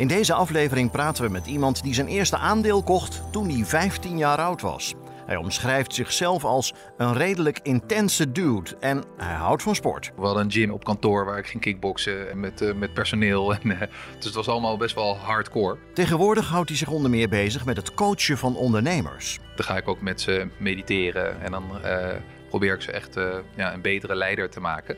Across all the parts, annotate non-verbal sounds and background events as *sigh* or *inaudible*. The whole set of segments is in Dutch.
In deze aflevering praten we met iemand die zijn eerste aandeel kocht toen hij 15 jaar oud was. Hij omschrijft zichzelf als een redelijk intense dude en hij houdt van sport. We hadden een gym op kantoor waar ik ging kickboksen en met, uh, met personeel. En, uh, dus het was allemaal best wel hardcore. Tegenwoordig houdt hij zich onder meer bezig met het coachen van ondernemers. Dan ga ik ook met ze mediteren en dan uh, probeer ik ze echt ja, een betere leider te maken.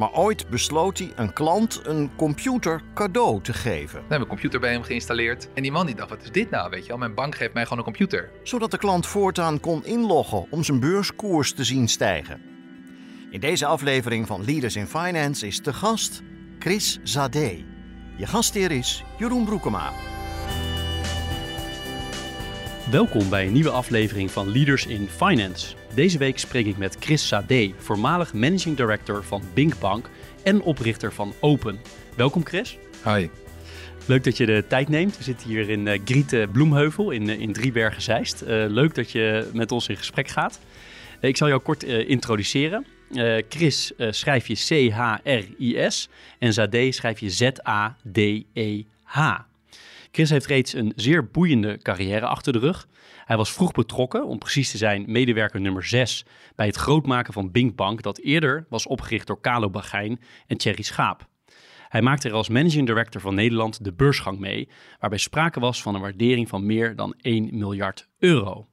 Maar ooit besloot hij een klant een computer cadeau te geven. We hebben een computer bij hem geïnstalleerd. En die man die dacht, wat is dit nou, weet je wel? Mijn bank geeft mij gewoon een computer. Zodat de klant voortaan kon inloggen om zijn beurskoers te zien stijgen. In deze aflevering van Leaders in Finance is te gast Chris Zadé. Je gastheer is Jeroen Broekema. Welkom bij een nieuwe aflevering van Leaders in Finance. Deze week spreek ik met Chris Sade, voormalig managing director van Bink Bank en oprichter van Open. Welkom Chris. Hi. Leuk dat je de tijd neemt. We zitten hier in uh, Griete Bloemheuvel in, uh, in Driebergen-Zeist. Uh, leuk dat je met ons in gesprek gaat. ik zal jou kort introduceren. Chris schrijf je C-H-R-I-S en Sade schrijf je Z-A-D-E-H. Chris heeft reeds een zeer boeiende carrière achter de rug. Hij was vroeg betrokken, om precies te zijn medewerker nummer 6 bij het grootmaken van Bink Bank, dat eerder was opgericht door Carlo Bagijn en Thierry Schaap. Hij maakte er als managing director van Nederland de beursgang mee, waarbij sprake was van een waardering van meer dan 1 miljard euro.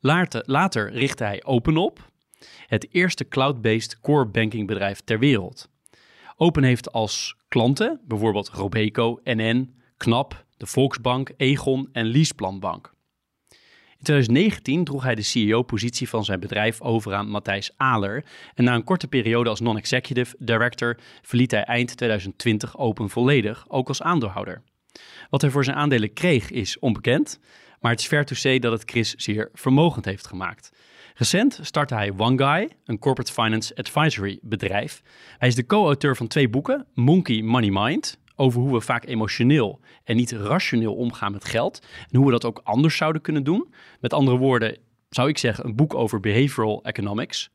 Later, richtte hij Open op, het eerste cloud-based core banking bedrijf ter wereld. Open heeft als klanten bijvoorbeeld Robeco, NN, KNAP, de Volksbank, Egon en Leaseplanbank. In 2019 droeg hij de CEO-positie van zijn bedrijf over aan Matthijs Aler. En na een korte periode als non-executive director verliet hij eind 2020 Open volledig, ook als aandeelhouder. Wat hij voor zijn aandelen kreeg is onbekend, maar het is fair to say dat het Chris zeer vermogend heeft gemaakt. Recent startte hij One Guy, een corporate finance advisory bedrijf. Hij is de co-auteur van twee boeken, Monkey Money Mind, over hoe we vaak emotioneel en niet rationeel omgaan met geld. En hoe we dat ook anders zouden kunnen doen. Met andere woorden, zou ik zeggen, een boek over behavioral economics.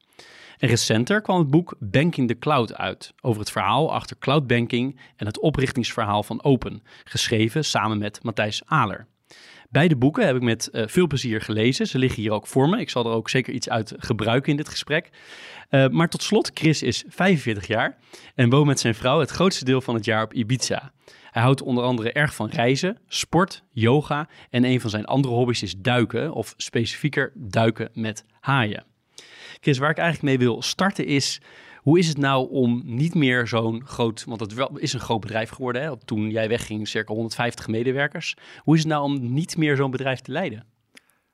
En recenter kwam het boek Banking the Cloud uit, over het verhaal achter cloudbanking en het oprichtingsverhaal van Open, geschreven samen met Matthijs Aler. Beide boeken heb ik met uh, veel plezier gelezen. Ze liggen hier ook voor me. Ik zal er ook zeker iets uit gebruiken in dit gesprek. Uh, maar tot slot, Chris is 45 jaar en woont met zijn vrouw het grootste deel van het jaar op Ibiza. Hij houdt onder andere erg van reizen, sport, yoga en een van zijn andere hobby's is duiken, of specifieker duiken met haaien. Chris, waar ik eigenlijk mee wil starten is, hoe is het nou om niet meer zo'n groot, want het is een groot bedrijf geworden, hè? toen jij wegging circa 150 medewerkers. Hoe is het nou om niet meer zo'n bedrijf te leiden?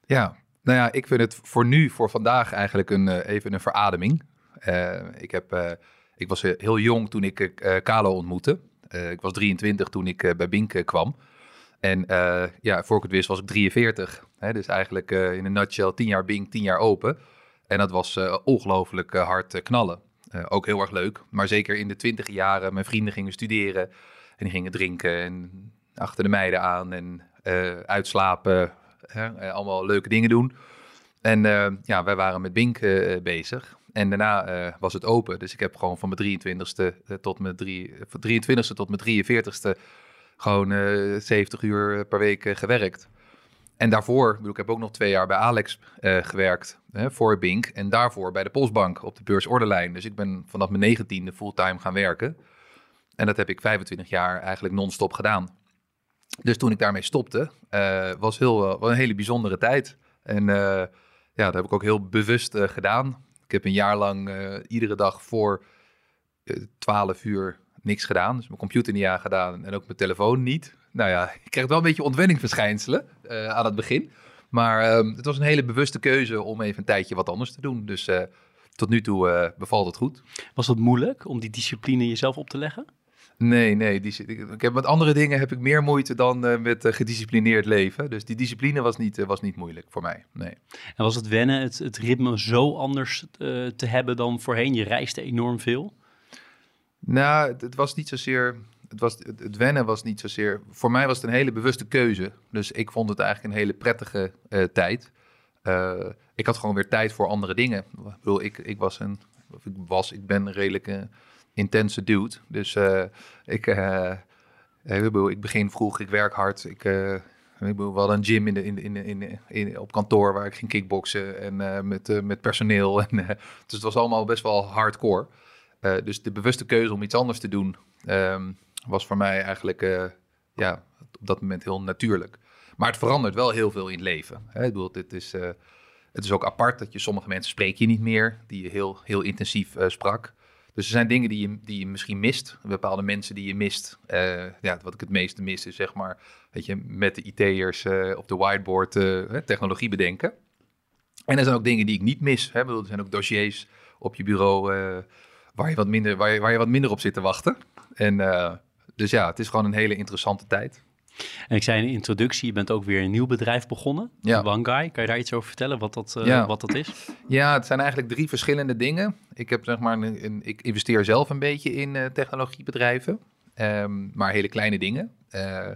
Ja, nou ja, ik vind het voor nu, voor vandaag eigenlijk een, even een verademing. Uh, ik, heb, uh, ik was heel jong toen ik uh, Kalo ontmoette. ik was 23 toen ik bij Bink kwam. En ja, voor ik het wist was ik 43. Hè, dus eigenlijk in een nutshell 10 jaar Bink, 10 jaar open. En dat was ongelooflijk hard knallen. Ook heel erg leuk. Maar zeker in de twintig jaren, mijn vrienden gingen studeren. En die gingen drinken en achter de meiden aan en uitslapen. allemaal leuke dingen doen. En ja, wij waren met Bink bezig. En daarna was het open. Dus ik heb gewoon van mijn 23ste uh, tot mijn drie, 23ste tot mijn 43ste gewoon uh, eh, 70 uur per week gewerkt. En daarvoor, bedoel, ik heb ook nog twee jaar bij Alex gewerkt voor Bink. En daarvoor bij de Postbank op de beursorderlijn. Dus ik ben vanaf mijn negentiende fulltime gaan werken. En dat heb ik 25 jaar eigenlijk non-stop gedaan. Dus toen ik daarmee stopte, was heel, een hele bijzondere tijd. En ja, dat heb ik ook heel bewust gedaan. Ik heb een jaar lang iedere dag voor uh, eh, 12 uur niks gedaan. Dus mijn computer niet aangedaan en ook mijn telefoon niet. Nou ja, ik kreeg wel een beetje ontwenningsverschijnselen uh, aan het begin. Maar ehm, het was een hele bewuste keuze om even een tijdje wat anders te doen. Dus tot nu toe bevalt het goed. Was het moeilijk om die discipline jezelf op te leggen? Nee, nee. Die, ik heb met andere dingen heb ik meer moeite dan uh, met uh, gedisciplineerd leven. Dus die discipline was niet, uh, was niet moeilijk voor mij. Nee. En was het wennen, het, het ritme zo anders te hebben dan voorheen? Je reisde enorm veel. Nou, het, het was niet zozeer. Het, was, het, wennen was niet zozeer. Voor mij was het een hele bewuste keuze. Dus ik vond het eigenlijk een hele prettige tijd. ik had gewoon weer tijd voor andere dingen. Ik bedoel, ik, ik was een. Of ik was, ik ben een redelijke intense dude. Dus uh, ik, ik begin vroeg, ik werk hard. Ik, ik hadden een gym in in, in, in, op kantoor waar ik ging kickboksen en met, met personeel. *laughs* En, dus het was allemaal best wel hardcore. dus de bewuste keuze om iets anders te doen um, was voor mij eigenlijk ja, op dat moment heel natuurlijk. Maar het verandert wel heel veel in het leven. Hè? Ik bedoel, dit is, het is ook apart dat je sommige mensen spreek je niet meer, die je heel, heel intensief sprak. Dus er zijn dingen die je, die je misschien mist, bepaalde mensen die je mist. Ja, wat ik het meeste mis is zeg maar, weet je, met de IT'ers op de whiteboard technologie bedenken. En er zijn ook dingen die ik niet mis. Hè. Er zijn ook dossiers op je bureau waar, je wat minder, waar, je, waar je wat minder op zit te wachten. En dus ja, het is gewoon een hele interessante tijd. En ik zei in de introductie, je bent ook weer een nieuw bedrijf begonnen, ja. Wangai. Kan je daar iets over vertellen, wat dat, uh, wat dat is? Ja, het zijn eigenlijk drie verschillende dingen. Ik, heb, zeg maar, een, ik investeer zelf een beetje in uh, technologiebedrijven, um, maar hele kleine dingen. Uh,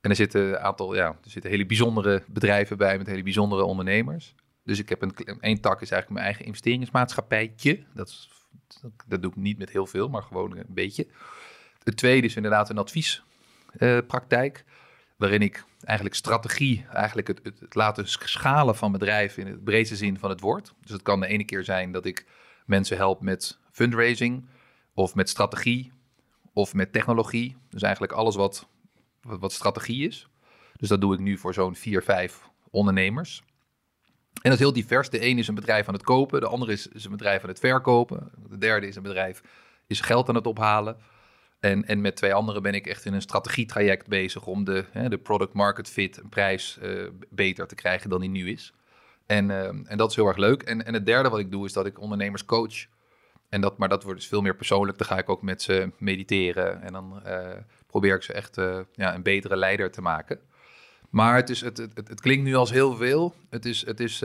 en er zitten een aantal, ja, er zitten hele bijzondere bedrijven bij met hele bijzondere ondernemers. Dus ik heb een, één tak is eigenlijk mijn eigen investeringsmaatschappijtje. Dat, dat doe ik niet met heel veel, maar gewoon een beetje. Het tweede is inderdaad een advies uh, praktijk. Waarin ik eigenlijk strategie, eigenlijk het, het, laten schalen van bedrijven in het breedste zin van het woord. Dus het kan de ene keer zijn dat ik mensen help met fundraising, of met strategie, of met technologie. Dus eigenlijk alles wat, wat, strategie is. Dus dat doe ik nu voor zo'n vier, vijf ondernemers. En dat is heel divers. De ene is een bedrijf aan het kopen, de andere is, is een bedrijf aan het verkopen. De derde is een bedrijf is geld aan het ophalen. En, en met twee anderen ben ik echt in een strategietraject bezig om de, hè, de product market fit, een prijs uh, beter te krijgen dan die nu is. En, uh, en dat is heel erg leuk. En, en het derde wat ik doe is dat ik ondernemers coach. En dat, maar dat wordt dus veel meer persoonlijk. Dan ga ik ook met ze mediteren en dan uh, probeer ik ze echt ja, een betere leider te maken. Maar het, is, het, het, het, klinkt nu als heel veel. Het is, het is,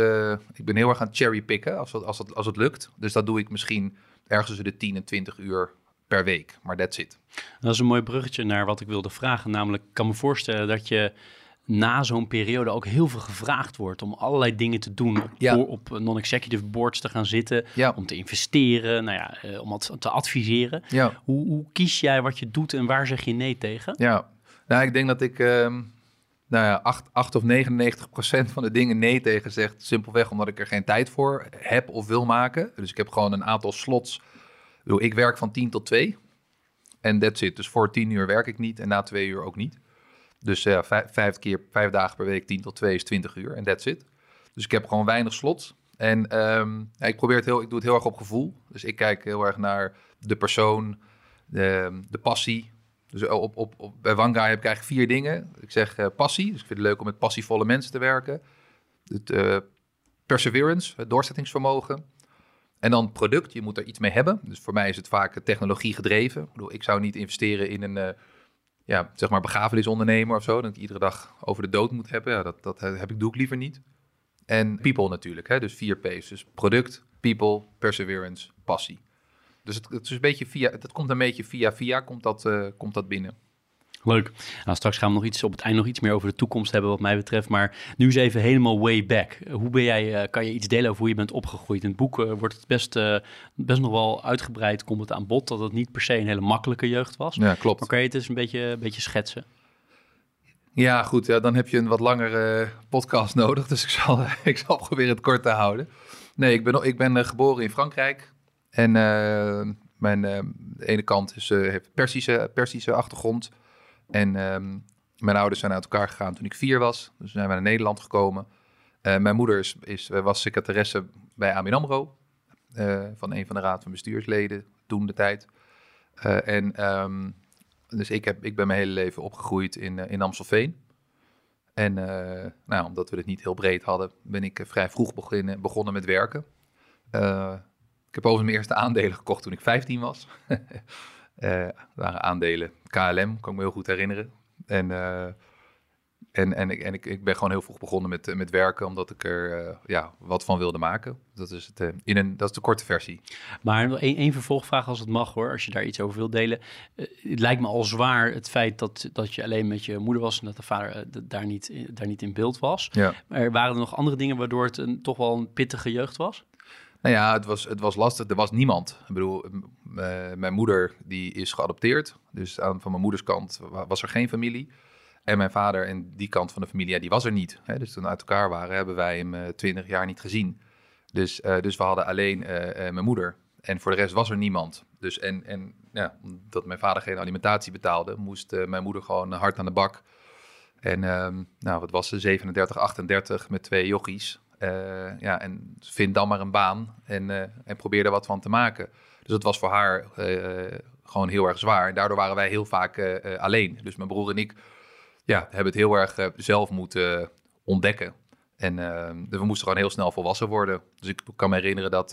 ik ben heel erg aan cherrypicken als, als, als het lukt. Dus dat doe ik misschien ergens tussen de 10 en 20 uur per week. Maar that's it. Dat is een mooi bruggetje naar wat ik wilde vragen. Namelijk, ik kan me voorstellen dat je na zo'n periode ook heel veel gevraagd wordt om allerlei dingen te doen. Ja. op non-executive boards te gaan zitten, ja. om te investeren, nou ja, eh, om te adviseren. Ja. Hoe, hoe, kies jij wat je doet en waar zeg je nee tegen? Ja, nou, ik denk dat ik uh, nou ja, 8, 8 of 99 procent van de dingen nee tegen zeg. Simpelweg omdat ik er geen tijd voor heb of wil maken. Dus ik heb gewoon een aantal slots ik werk van 10 tot 2. En that's it. Dus voor 10 uur werk ik niet en na 2 uur ook niet. Dus ja, vijf, keer, vijf dagen per week, 10 tot 2 is 20 uur en that's it. Dus ik heb gewoon weinig slots. En um, ja, ik probeer het heel, ik doe het heel erg op gevoel. Dus ik kijk heel erg naar de persoon, de, de passie. Dus op, op, op, bij Wanga heb ik eigenlijk vier dingen. Ik zeg uh, passie, dus ik vind het leuk om met passievolle mensen te werken. Het, perseverance, het doorzettingsvermogen. En dan product, je moet er iets mee hebben. Dus voor mij is het vaak technologie gedreven. Ik, bedoel, ik zou niet investeren in een uh, ja, zeg maar begrafenisondernemer of zo. Dat ik iedere dag over de dood moet hebben. Ja, dat, dat heb ik, doe ik liever niet. En people natuurlijk, hè? dus vier P's. Dus product, people, perseverance, passie. Dus het, is een beetje via, dat komt een beetje via via, komt dat, uh, komt dat binnen. Leuk. Nou, straks gaan we nog iets op het eind nog iets meer over de toekomst hebben, wat mij betreft. Maar nu is even helemaal way back. Hoe ben jij, uh, kan je iets delen over hoe je bent opgegroeid? In het boek uh, wordt het best, uh, best nog wel uitgebreid, komt het aan bod, dat het niet per se een hele makkelijke jeugd was. Ja, klopt. Maar kan je het eens een beetje, een beetje schetsen? Ja, goed. Ja, dan heb je een wat langere podcast nodig. Dus ik zal, *laughs* ik zal proberen het kort te houden. Nee, ik ben, ik ben geboren in Frankrijk. En mijn de ene kant is, heeft Persische, Persische achtergrond. En ehm, mijn ouders zijn uit elkaar gegaan toen ik vier was. Dus zijn we naar Nederland gekomen. Uh, mijn moeder is, is, was secretaresse bij ABN AMRO. Uh, van een van de raad van bestuursleden toen de tijd. En um, dus ik, heb, ik ben mijn hele leven opgegroeid in, in Amstelveen. En nou, omdat we het niet heel breed hadden, ben ik vrij vroeg beginnen, begonnen met werken. ik heb overigens mijn eerste aandelen gekocht toen ik 15 was. *laughs* Uh, waren aandelen KLM, kan ik me heel goed herinneren. En, uh, en, en, ik, en ik, ik ben gewoon heel vroeg begonnen met, met werken, omdat ik er ja, wat van wilde maken. Dat is, het, in een, dat is de korte versie. Maar één, één vervolgvraag als het mag hoor, als je daar iets over wilt delen. het lijkt me al zwaar het feit dat, dat je alleen met je moeder was en dat de vader daar, niet, daar niet in beeld was. Ja. Maar waren er nog andere dingen waardoor het een, toch wel een pittige jeugd was? Nou ja, het was, het was lastig. Er was niemand. Ik bedoel, mijn moeder die is geadopteerd. Dus aan, van mijn moeders kant was er geen familie. En mijn vader en die kant van de familie, die was er niet. Hè? Dus toen we uit elkaar waren, hebben wij hem uh, twintig jaar niet gezien. Dus, uh, dus we hadden alleen mijn moeder. En voor de rest was er niemand. Dus en, en ja, omdat mijn vader geen alimentatie betaalde, moest mijn moeder gewoon hard aan de bak. En ehm, nou, wat was ze? 37, 38 met twee jochies. Uh, ja, en vind dan maar een baan en, uh, en probeer er wat van te maken. Dus dat was voor haar uh, gewoon heel erg zwaar. En daardoor waren wij heel vaak alleen. Dus mijn broer en ik ja, hebben het heel erg zelf moeten ontdekken. En dus we moesten gewoon heel snel volwassen worden. Dus ik kan me herinneren dat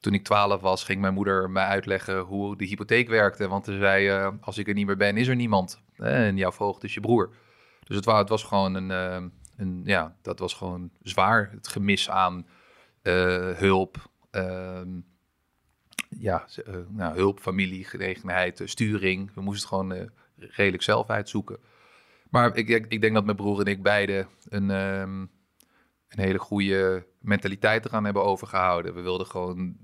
toen ik 12 was, ging mijn moeder mij uitleggen hoe de hypotheek werkte. Want ze zei, als ik er niet meer ben, is er niemand. En jouw voogd is je broer. Dus het was, het was gewoon een en ja, dat was gewoon zwaar. Het gemis aan uh, hulp. Uh, ja, uh, nou, hulp, familie, genegenheid, sturing. We moesten het gewoon redelijk zelf uitzoeken. Maar ik, ik, denk dat mijn broer en ik beide een, um, een hele goede mentaliteit eraan hebben overgehouden. We wilden gewoon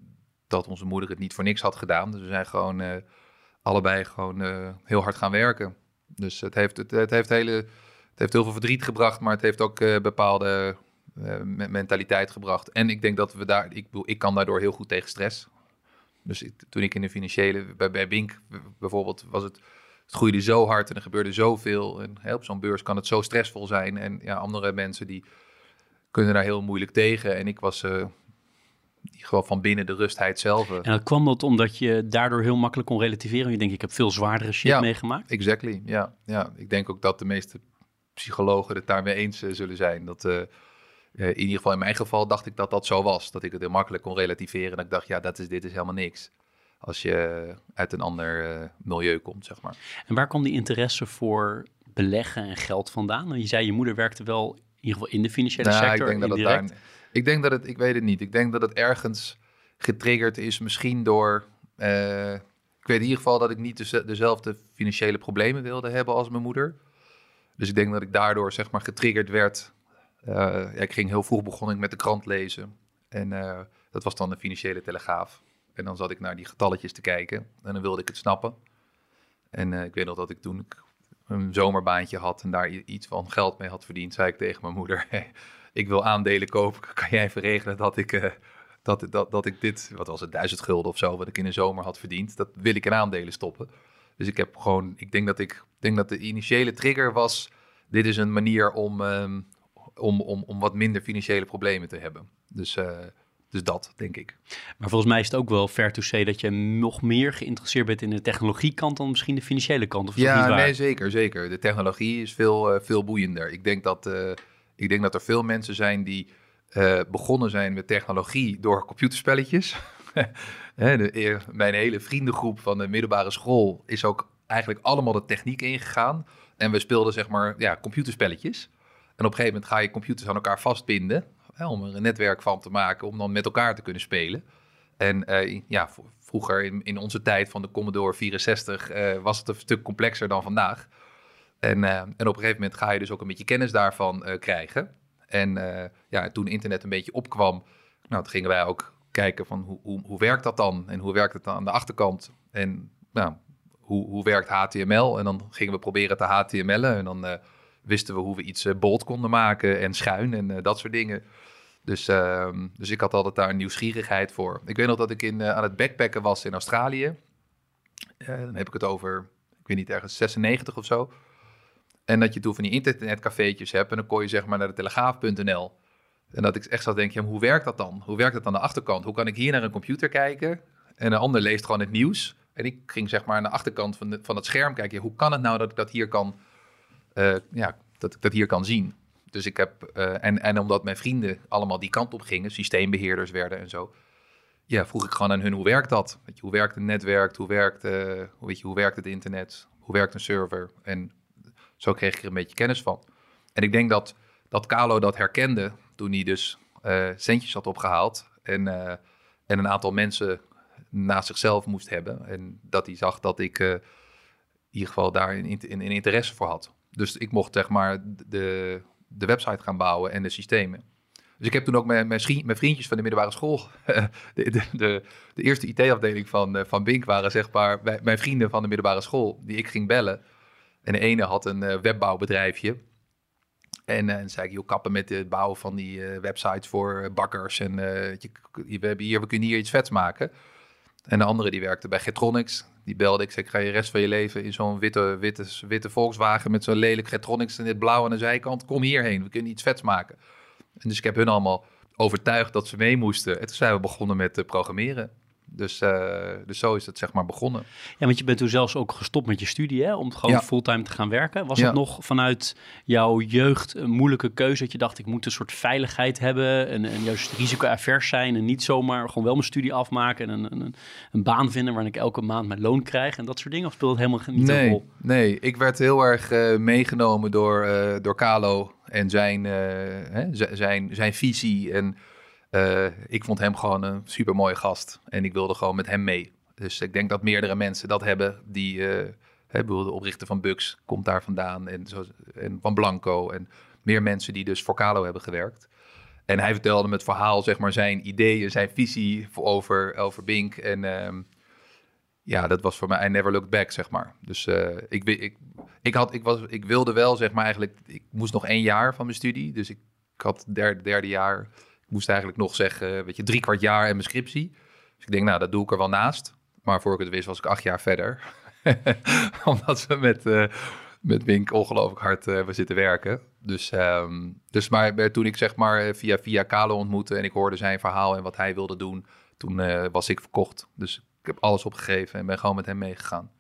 dat onze moeder het niet voor niks had gedaan. Dus we zijn gewoon allebei gewoon heel hard gaan werken. Dus het heeft, het heeft hele heeft heel veel verdriet gebracht, maar het heeft ook uh, bepaalde uh, mentaliteit gebracht. En ik denk dat we daar, ik, ik kan daardoor heel goed tegen stress. Dus ik, toen ik in de financiële, bij, bij Bink bijvoorbeeld, was het, het groeide zo hard en er gebeurde zoveel. En hè, op zo'n beurs kan het zo stressvol zijn. En ja, andere mensen die kunnen daar heel moeilijk tegen. En ik was uh, gewoon van binnen de rustheid zelf. En dat kwam dat omdat je daardoor heel makkelijk kon relativeren? Je denkt, ik heb veel zwaardere shit ja, meegemaakt. Exactly, ja, ja. Ik denk ook dat de meeste psychologen het daarmee eens uh, zullen zijn. Dat uh, in ieder geval in mijn geval dacht ik dat dat zo was. Dat ik het heel makkelijk kon relativeren. En ik dacht, ja, dat is, dit is helemaal niks. Als je uit een ander uh, milieu komt, zeg maar. En waar kwam die interesse voor beleggen en geld vandaan? Je zei, je moeder werkte wel in ieder geval in de financiële nou, sector. Ik denk, dat daar, ik denk dat het, ik weet het niet. Ik denk dat het ergens getriggerd is, misschien door... ik weet in ieder geval dat ik niet de, dezelfde financiële problemen wilde hebben als mijn moeder. Dus ik denk dat ik daardoor zeg maar getriggerd werd. Uh, ja, ik ging heel vroeg begonnen met de krant lezen. En uh, dat was dan de financiële telegraaf. En dan zat ik naar die getalletjes te kijken. En dan wilde ik het snappen. En uh, ik weet nog dat ik toen ik een zomerbaantje had en daar iets van geld mee had verdiend, zei ik tegen mijn moeder: Ik wil aandelen kopen. *laughs* Kan jij even regelen dat ik, dat, dat, dat ik dit, wat was het, duizend gulden of zo, wat ik in een zomer had verdiend, dat wil ik in aandelen stoppen. Dus ik heb gewoon, ik denk dat ik denk dat de initiële trigger was, dit is een manier om, um, om, om, om wat minder financiële problemen te hebben. Dus, uh, dus dat, denk ik. Maar volgens mij is het ook wel fair to say dat je nog meer geïnteresseerd bent in de technologiekant dan misschien de financiële kant. Of ja, niet nee, zeker, zeker. De technologie is veel, uh, veel boeiender. Ik denk, dat, uh, ik denk dat er veel mensen zijn die begonnen zijn met technologie door computerspelletjes. *laughs* de, mijn hele vriendengroep van de middelbare school is ook eigenlijk allemaal de techniek ingegaan. En we speelden zeg maar ja, computerspelletjes. En op een gegeven moment ga je computers aan elkaar vastbinden. Om er een netwerk van te maken, om dan met elkaar te kunnen spelen. En uh, ja, vroeger in, in onze tijd van de Commodore 64 uh, was het een stuk complexer dan vandaag. En, en op een gegeven moment ga je dus ook een beetje kennis daarvan krijgen. En ja, toen internet een beetje opkwam, nou, gingen wij ook kijken van hoe, hoe, hoe werkt dat dan? En hoe werkt het dan aan de achterkant? En nou, hoe, hoe werkt HTML? En dan gingen we proberen te HTML'en. En dan uh, wisten we hoe we iets uh, bold konden maken en schuin en uh, dat soort dingen. Dus, ehm, dus ik had altijd daar een nieuwsgierigheid voor. Ik weet nog dat ik in, aan het backpacken was in Australië. dan heb ik het over, ik weet niet, ergens 96 of zo. En dat je toen van die internetcafeetjes hebt. En dan kon je zeg maar naar de telegraaf.nl. En dat ik echt zat denken, ja, hoe werkt dat dan? Hoe werkt het aan de achterkant? Hoe kan ik hier naar een computer kijken? En een ander leest gewoon het nieuws. En ik ging zeg maar aan de achterkant van, van het scherm kijken. hoe kan het nou dat ik dat hier kan, uh, ja, dat ik dat hier kan zien? Dus ik heb, uh, en, en omdat mijn vrienden allemaal die kant op gingen, systeembeheerders werden en zo. ja, vroeg ik gewoon aan hun, hoe werkt dat? Je, hoe werkt een netwerk? Hoe werkt, uh, weet je, hoe werkt het internet? Hoe werkt een server? En zo kreeg ik er een beetje kennis van. En ik denk dat, dat Carlo dat herkende toen hij dus uh, centjes had opgehaald en, uh, en een aantal mensen naast zichzelf moest hebben. En dat hij zag dat ik in ieder geval daar een, een, een interesse voor had. Dus ik mocht zeg maar de, de website gaan bouwen en de systemen. Dus ik heb toen ook mijn, mijn, vriendjes van de middelbare school, *laughs* de, de, de, de eerste IT-afdeling van, eh, van Bink waren zeg maar mijn vrienden van de middelbare school, die ik ging bellen. En de ene had een webbouwbedrijfje. En, uh, en zei ik, joh, kappen met het bouwen van die websites voor bakkers. En je, we, hebben hier, we kunnen hier iets vets maken. En de andere die werkte bij Getronics. Die belde ik, zei, ik ga je rest van je leven in zo'n witte, witte, witte Volkswagen met zo'n lelijk Getronics en dit blauw aan de zijkant. Kom hierheen, we kunnen iets vets maken. En dus ik heb hun allemaal overtuigd dat ze mee moesten. En toen zijn we begonnen met programmeren. Dus, uh, dus zo is het zeg maar begonnen. Ja, want je bent toen zelfs ook gestopt met je studie, hè? Om gewoon fulltime te gaan werken. Was het nog vanuit jouw jeugd een moeilijke keuze? Dat je dacht, ik moet een soort veiligheid hebben en, en juist risicoavers zijn en niet zomaar gewoon wel mijn studie afmaken en een, een, een, baan vinden waarin ik elke maand mijn loon krijg en dat soort dingen? Of speelt het helemaal niet nee, rol? Nee, ik werd heel erg uh, meegenomen door, uh, door Kalo en zijn, hè, zijn, zijn visie en uh, ik vond hem gewoon een super mooie gast. En ik wilde gewoon met hem mee. Dus ik denk dat meerdere mensen dat hebben. Die, uh, hè, de oprichter van Bugs komt daar vandaan. En, zo, en van Blanco. En meer mensen die dus voor Calo hebben gewerkt. En hij vertelde me het verhaal, zeg maar, zijn ideeën, zijn visie over, over Bink. En uh, ja, dat was voor mij, I never looked back, zeg maar. Dus uh, ik, ik, ik, had, ik, was, ik wilde wel, zeg maar, eigenlijk, ik moest nog één jaar van mijn studie. Dus ik, had derde, derde jaar moest eigenlijk nog zeggen, weet je, drie kwart jaar en mijn scriptie. Dus ik denk, nou, dat doe ik er wel naast. Maar voor ik het wist, was ik acht jaar verder. *laughs* Omdat we met, uh, met Wink ongelooflijk hard uh, we zitten werken. Dus, um, dus maar toen ik zeg maar via, via Kalo ontmoette en ik hoorde zijn verhaal en wat hij wilde doen, toen was ik verkocht. Dus ik heb alles opgegeven en ben gewoon met hem meegegaan.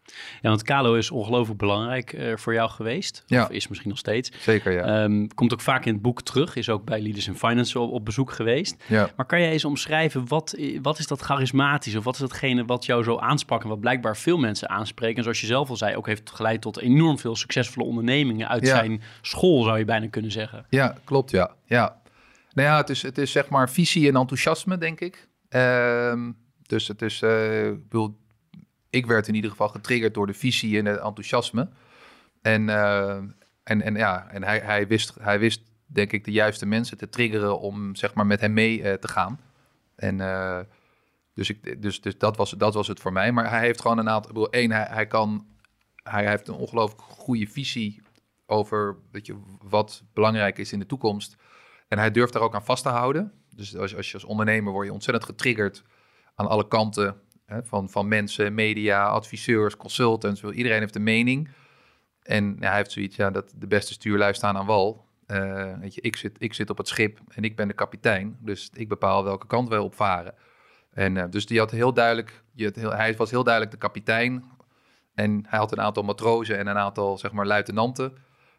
Ja, want Kalo is ongelooflijk belangrijk uh, voor jou geweest. Ja. Of is misschien nog steeds. Zeker, ja. Um, komt ook vaak in het boek terug. Is ook bij Leaders in Finance op, op bezoek geweest. Ja. Maar kan jij eens omschrijven, wat, wat is dat charismatisch? Of wat is datgene wat jou zo aansprak en wat blijkbaar veel mensen aanspreken? En zoals je zelf al zei, ook heeft geleid tot enorm veel succesvolle ondernemingen uit Ja. zijn school, zou je bijna kunnen zeggen. Ja, klopt, ja. ja. Nou ja, het is, het is zeg maar visie en enthousiasme, denk ik. Ehm, dus het is, eh, ik werd in ieder geval getriggerd door de visie en het enthousiasme. En, eh, en, en ja, en hij, hij, wist, hij wist, denk ik, de juiste mensen te triggeren om zeg maar met hem mee eh, te gaan. En dus, ik, dus, dus dat, was, dat was het voor mij. Maar hij heeft gewoon een aantal. Ik bedoel, één, hij, hij kan. Hij heeft een ongelooflijk goede visie over weet je, wat belangrijk is in de toekomst. En hij durft daar ook aan vast te houden. Dus als, als je als ondernemer word je ontzettend getriggerd aan alle kanten. Hè, van, van mensen, media, adviseurs, consultants. Iedereen heeft een mening. En ja, hij heeft zoiets, ja, dat de beste stuurlui staan aan wal. Eh, weet je, ik, zit, ik zit op het schip en ik ben de kapitein. Dus ik bepaal welke kant wij opvaren. En uh, dus die had heel duidelijk, had heel, hij was heel duidelijk de kapitein. En hij had een aantal matrozen en een aantal, zeg maar, luitenanten.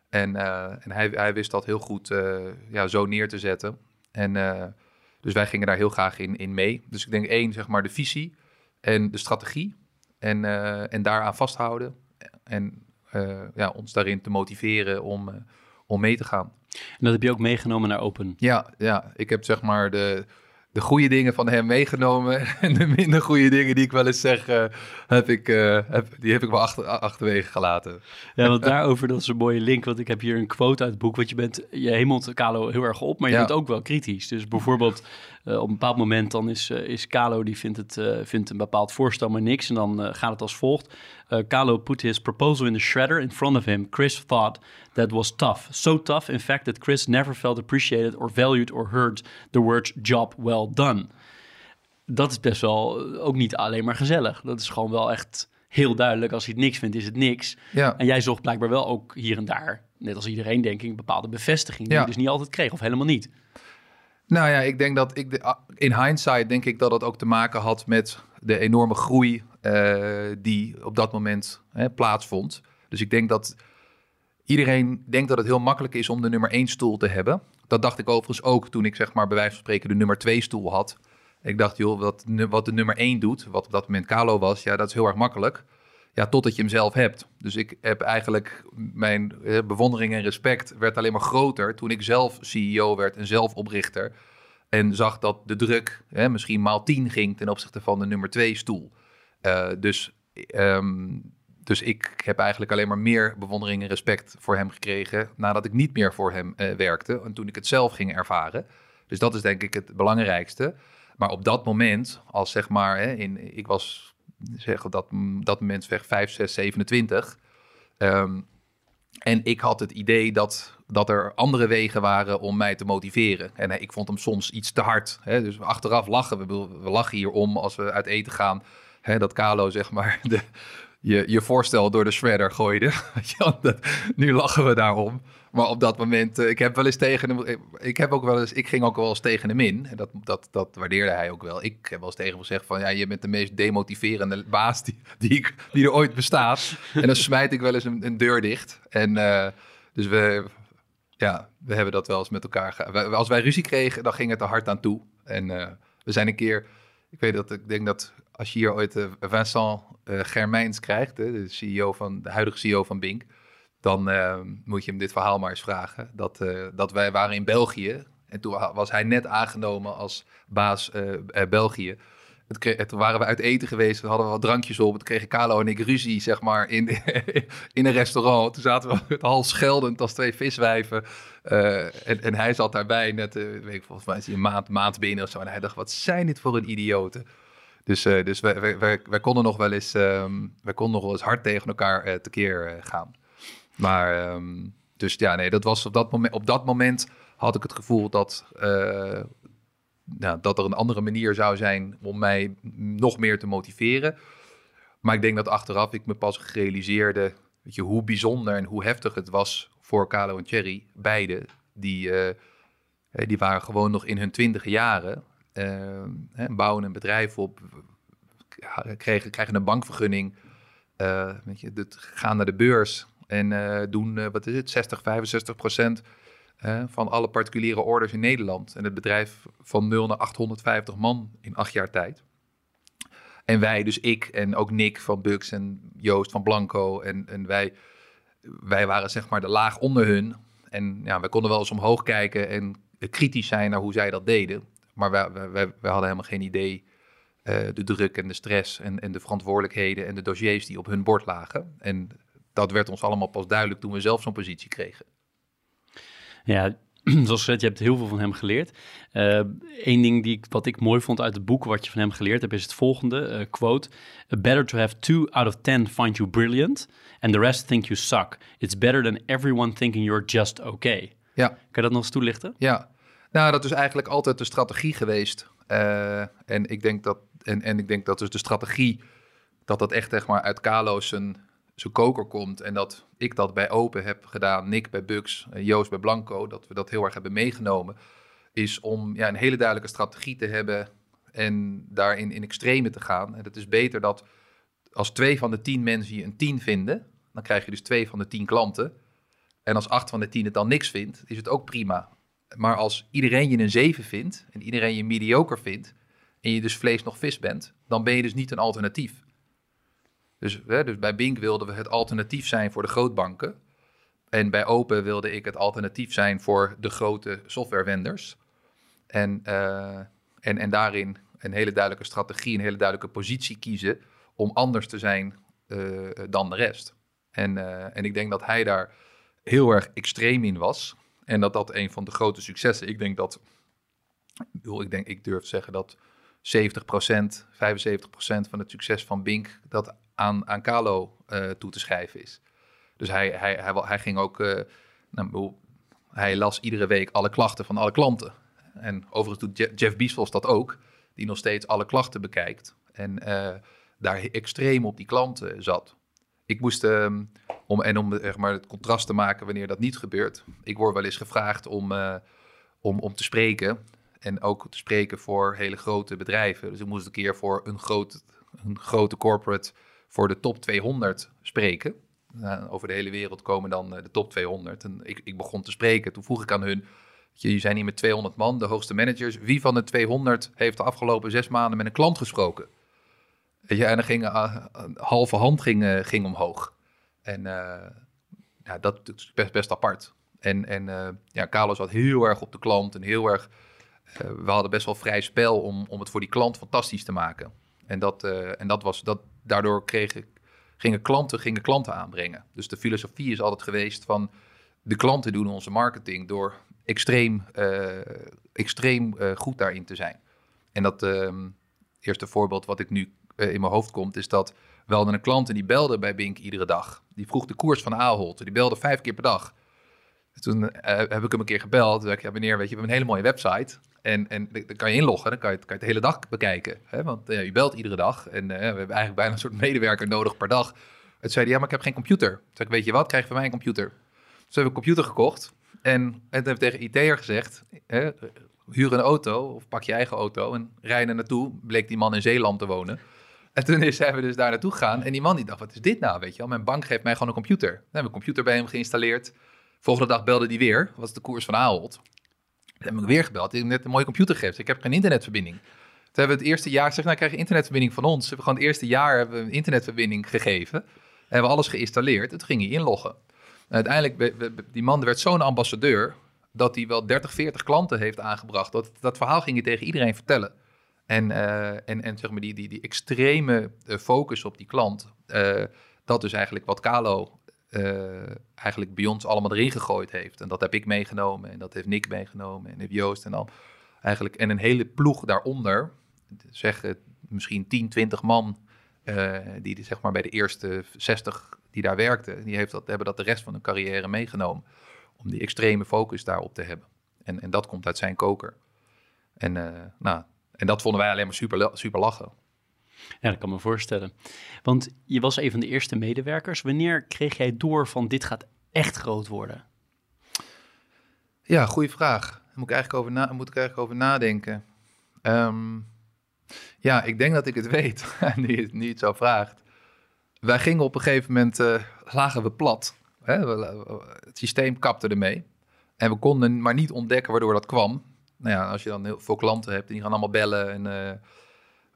En, uh, en hij, hij wist dat heel goed ja, zo neer te zetten. En dus wij gingen daar heel graag in, in mee. Dus ik denk één, zeg maar, de visie en de strategie. En, en daaraan vasthouden. En uh, ja, ons daarin te motiveren om, uh, om mee te gaan. En dat heb je ook meegenomen naar Open? Ja, ja. ik heb zeg maar de, de goede dingen van hem meegenomen. *laughs* En de minder goede dingen die ik wel eens zeg, uh, heb ik, heb, die heb ik wel achter, achterwege gelaten. Ja, want *laughs* daarover, dat is een mooie link. Want ik heb hier een quote uit het boek. Want je bent, je hemelt Kalo heel erg op, maar je Ja. bent ook wel kritisch. Dus bijvoorbeeld uh, op een bepaald moment dan is, is Kalo, die vindt, het, vindt een bepaald voorstel maar niks. En dan gaat het als volgt. Uh, Kalo put his proposal in the shredder in front of him. Chris thought that was tough. So tough, in fact, that Chris never felt appreciated or valued or heard the words job well done. Dat is best wel uh, ook niet alleen maar gezellig. Dat is gewoon wel echt heel duidelijk. Als hij het niks vindt, is het niks. Ja. En jij zocht blijkbaar wel ook hier en daar, net als iedereen denk ik, een bepaalde bevestiging die Ja. je dus niet altijd kreeg of helemaal niet. Nou ja, ik denk dat ik de, ah, in hindsight denk ik dat het ook te maken had met de enorme groei die op dat moment hè, plaatsvond. Dus ik denk dat iedereen denkt dat het heel makkelijk is om de nummer één stoel te hebben. Dat dacht ik overigens ook toen ik zeg maar bij wijze van spreken de nummer twee stoel had. Ik dacht, joh, wat, wat de nummer 1 doet, wat op dat moment Kalo was, ja, dat is heel erg makkelijk. Ja, totdat je hem zelf hebt. Dus ik heb eigenlijk mijn eh, bewondering en respect werd alleen maar groter toen ik zelf CEO werd en zelf oprichter. En zag dat de druk hè, misschien maal 10 ging ten opzichte van de nummer 2 stoel. Eh, dus, ehm, dus ik heb eigenlijk alleen maar meer bewondering en respect voor hem gekregen nadat ik niet meer voor hem eh, werkte en toen ik het zelf ging ervaren. Dus dat is denk ik het belangrijkste. Maar op dat moment, als zeg maar, hè, in, ik was zeg dat, dat moment weg 5, 6, 27. ehm, en ik had het idee dat, dat er andere wegen waren om mij te motiveren. En eh, ik vond hem soms iets te hard. Hè? Dus achteraf lachen. We, we lachen hier om als we uit eten gaan. Hè, dat Kalo zeg maar *laughs* de, je, je voorstel door de shredder gooide. *laughs* Nu lachen we daarom. Maar op dat moment, eh, ik heb wel eens tegen hem, ik- heb ook wel eens, ik ging ook wel eens tegen hem in. En dat, dat, dat waardeerde hij ook wel. Ik heb wel eens tegen hem gezegd van, ja, je bent de meest demotiverende baas die, die, ik, die er ooit bestaat. En dan smijt ik wel eens een, deur dicht. En eh, dus we, ja, we hebben dat wel eens met elkaar. Als wij ruzie kregen, dan ging het er hard aan toe. En eh, we zijn een keer, ik weet dat, ik denk dat als je hier ooit eh, Vincent eh, Germijns krijgt, de CEO van, de huidige CEO van Bink, dan eh, moet je hem dit verhaal maar eens vragen. Dat, eh, dat wij waren in België en toen wa- was hij net aangenomen als baas België. Het toen waren we uit eten geweest, we hadden wat drankjes op. Toen kregen Carlo en ik ruzie, zeg maar, in, *laughs* in een restaurant. Toen zaten we *laughs* met hals scheldend als twee viswijven. En, hij zat daarbij, net, weet ik, volgens mij een maand, maand binnen of zo. En hij dacht, wat zijn dit voor een idioten? Dus, eh, dus wij, wij, wij, konden nog wel eens, ehm, wij konden nog wel eens hard tegen elkaar eh, tekeer eh, gaan. Maar, ehm, dus ja, nee, dat was op dat moment, op dat moment had ik het gevoel dat, nou, dat er een andere manier zou zijn om mij nog meer te motiveren. Maar ik denk dat achteraf ik me pas realiseerde, weet je, hoe bijzonder en hoe heftig het was voor Carlo en Thierry, beide. Die, die waren gewoon nog in hun twintige jaren, hè, bouwen een bedrijf op, ja, kregen, krijgen een bankvergunning, eh, weet je, gaan naar de beurs en eh, doen, eh, wat is het, 60, 65 procent van alle particuliere orders in Nederland. En het bedrijf van 0 naar 850 man in acht jaar tijd. En wij, dus ik en ook Nick van Bugs en Joost van Blanco en, en wij, wij waren zeg maar de laag onder hun. En ja, wij konden wel eens omhoog kijken en kritisch zijn naar hoe zij dat deden. Maar wij, wij, wij, wij hadden helemaal geen idee eh, de druk en de stress en, en de verantwoordelijkheden en de dossiers die op hun bord lagen. En dat werd ons allemaal pas duidelijk toen we zelf zo'n positie kregen. Ja, *clears throat* zoals gezegd, je hebt heel veel van hem geleerd. Eén ding die ik, wat ik mooi vond uit het boek wat je van hem geleerd hebt, is het volgende, eh, quote. Better to have two out of ten find you brilliant and the rest think you suck. It's better than everyone thinking you're just okay. Ja, Kan je dat nog eens toelichten? Ja, nou, dat is eigenlijk altijd de strategie geweest. Eh, en, ik denk dat, en, en ik denk dat dus de strategie, dat dat echt zeg maar, uit Kalo zijn, koker komt. En dat ik dat bij Open heb gedaan, Nick bij en Joost bij Blanco, dat we dat heel erg hebben meegenomen. Is om ja, een hele duidelijke strategie te hebben en daarin in extreme te gaan. En het is beter dat als twee van de tien mensen je een tien vinden, dan krijg je dus twee van de tien klanten. En als acht van de tien het dan niks vindt, is het ook prima. Maar als iedereen je een 7 vindt en iedereen je mediocre vindt en je dus vlees nog vis bent, dan ben je dus niet een alternatief. Dus, hè, dus bij Bink wilden we het alternatief zijn voor de grootbanken. En bij Open wilde ik het alternatief zijn voor de grote softwarevendors. En, eh, en, en daarin een hele duidelijke strategie, een hele duidelijke positie kiezen om anders te zijn eh, dan de rest. En, eh, en ik denk dat hij daar heel erg extreem in was. En dat dat een van de grote successen. Ik denk dat, ik, denk, ik durf te zeggen dat 70%, 75% van het succes van Bink dat aan, aan Kalo eh, toe te schrijven is. Dus hij, hij, hij, hij ging ook, eh, nou, hij las iedere week alle klachten van alle klanten. En overigens doet Je- Jeff Bezos dat ook, die nog steeds alle klachten bekijkt. En eh, daar extreem op die klanten zat. Ik moest, ehm, om, en om zeg maar, het contrast te maken wanneer dat niet gebeurt. Ik word wel eens gevraagd om, eh, om, om te spreken. En ook te spreken voor hele grote bedrijven. Dus ik moest een keer voor een, groot, een grote corporate voor de top 200 spreken. Nou, over de hele wereld komen dan eh, de top 200. En ik, ik begon te spreken. Toen vroeg ik aan hun, Je zijn hier met 200 man, de hoogste managers. Wie van de 200 heeft de afgelopen zes maanden met een klant gesproken? Je, en dan ging een halve hand ging, ging omhoog. En ja, dat is best, apart. En, en ja, Carlos zat heel erg op de klant en heel erg... we hadden best wel vrij spel om, om het voor die klant fantastisch te maken. En, dat, en dat was, dat, daardoor kregen, gingen, klanten, gingen klanten aanbrengen. Dus de filosofie is altijd geweest van... de klanten doen onze marketing door extreem, extreem goed daarin te zijn. En dat uh, eerste voorbeeld wat ik nu in mijn hoofd komt, is dat we hadden een klant en die belde bij Bink iedere dag. Die vroeg de koers van Ahold. Die belde vijf keer per dag. Toen heb ik hem een keer gebeld. Toen zei ik, ja meneer, weet je, we hebben een hele mooie website. En, en dan kan je inloggen, dan kan je, kan je het de hele dag bekijken. Hè? Want je belt iedere dag. En we hebben eigenlijk bijna een soort medewerker nodig per dag. Toen zei hij, ja, maar ik heb geen computer. Toen zei ik, weet je wat, krijg je van mij een computer. Dus we hebben een computer gekocht. En, en toen heb ik tegen IT'er gezegd, hè, huur een auto of pak je eigen auto en rij er naartoe. Bleek die man in Zeeland te wonen. En toen zijn we dus daar naartoe gegaan. En die man die dacht, wat is dit nou, weet je wel? Mijn bank geeft mij gewoon een computer. Dan hebben we een computer bij hem geïnstalleerd. Volgende dag belde die weer, was de koers van Ahold. Dan heb ik weer gebeld, die net een mooie computer geeft. Ik heb geen internetverbinding. Toen hebben we het eerste jaar gezegd, nou krijg je internetverbinding van ons. We hebben gewoon het eerste jaar hebben we een internetverbinding gegeven. Hebben we alles geïnstalleerd en toen ging hij inloggen uiteindelijk, die man werd zo'n ambassadeur dat hij wel 30, 40 klanten heeft aangebracht. Dat, dat verhaal ging hij tegen iedereen vertellen. En, uh, en, en zeg maar die, die, die extreme uh, focus op die klant, uh, dat is eigenlijk wat Kalo eigenlijk bij ons allemaal erin gegooid heeft. En dat heb ik meegenomen en dat heeft Nick meegenomen en heeft Joost en al. Eigenlijk, en een hele ploeg daaronder, zeg misschien 10, 20 man, die zeg maar bij de eerste 60 die daar werkte, die heeft dat, hebben dat de rest van hun carrière meegenomen. Om die extreme focus daarop te hebben. En, en dat komt uit zijn koker. En, uh, nou, en dat vonden wij alleen maar super, super lachen. Ja, dat kan me voorstellen. Want je was een van de eerste medewerkers. Wanneer kreeg jij door van dit gaat echt groot worden? Ja, goede vraag. Daar moet ik eigenlijk over, na, moet ik eigenlijk over nadenken. Um, ja, ik denk dat ik het weet, *laughs* nu, nu je het zo vraagt wij gingen op een gegeven moment, uh, lagen we plat. Hè? het systeem kapte ermee. En we konden maar niet ontdekken waardoor dat kwam. Nou ja, als je dan heel veel klanten hebt en die gaan allemaal bellen. En,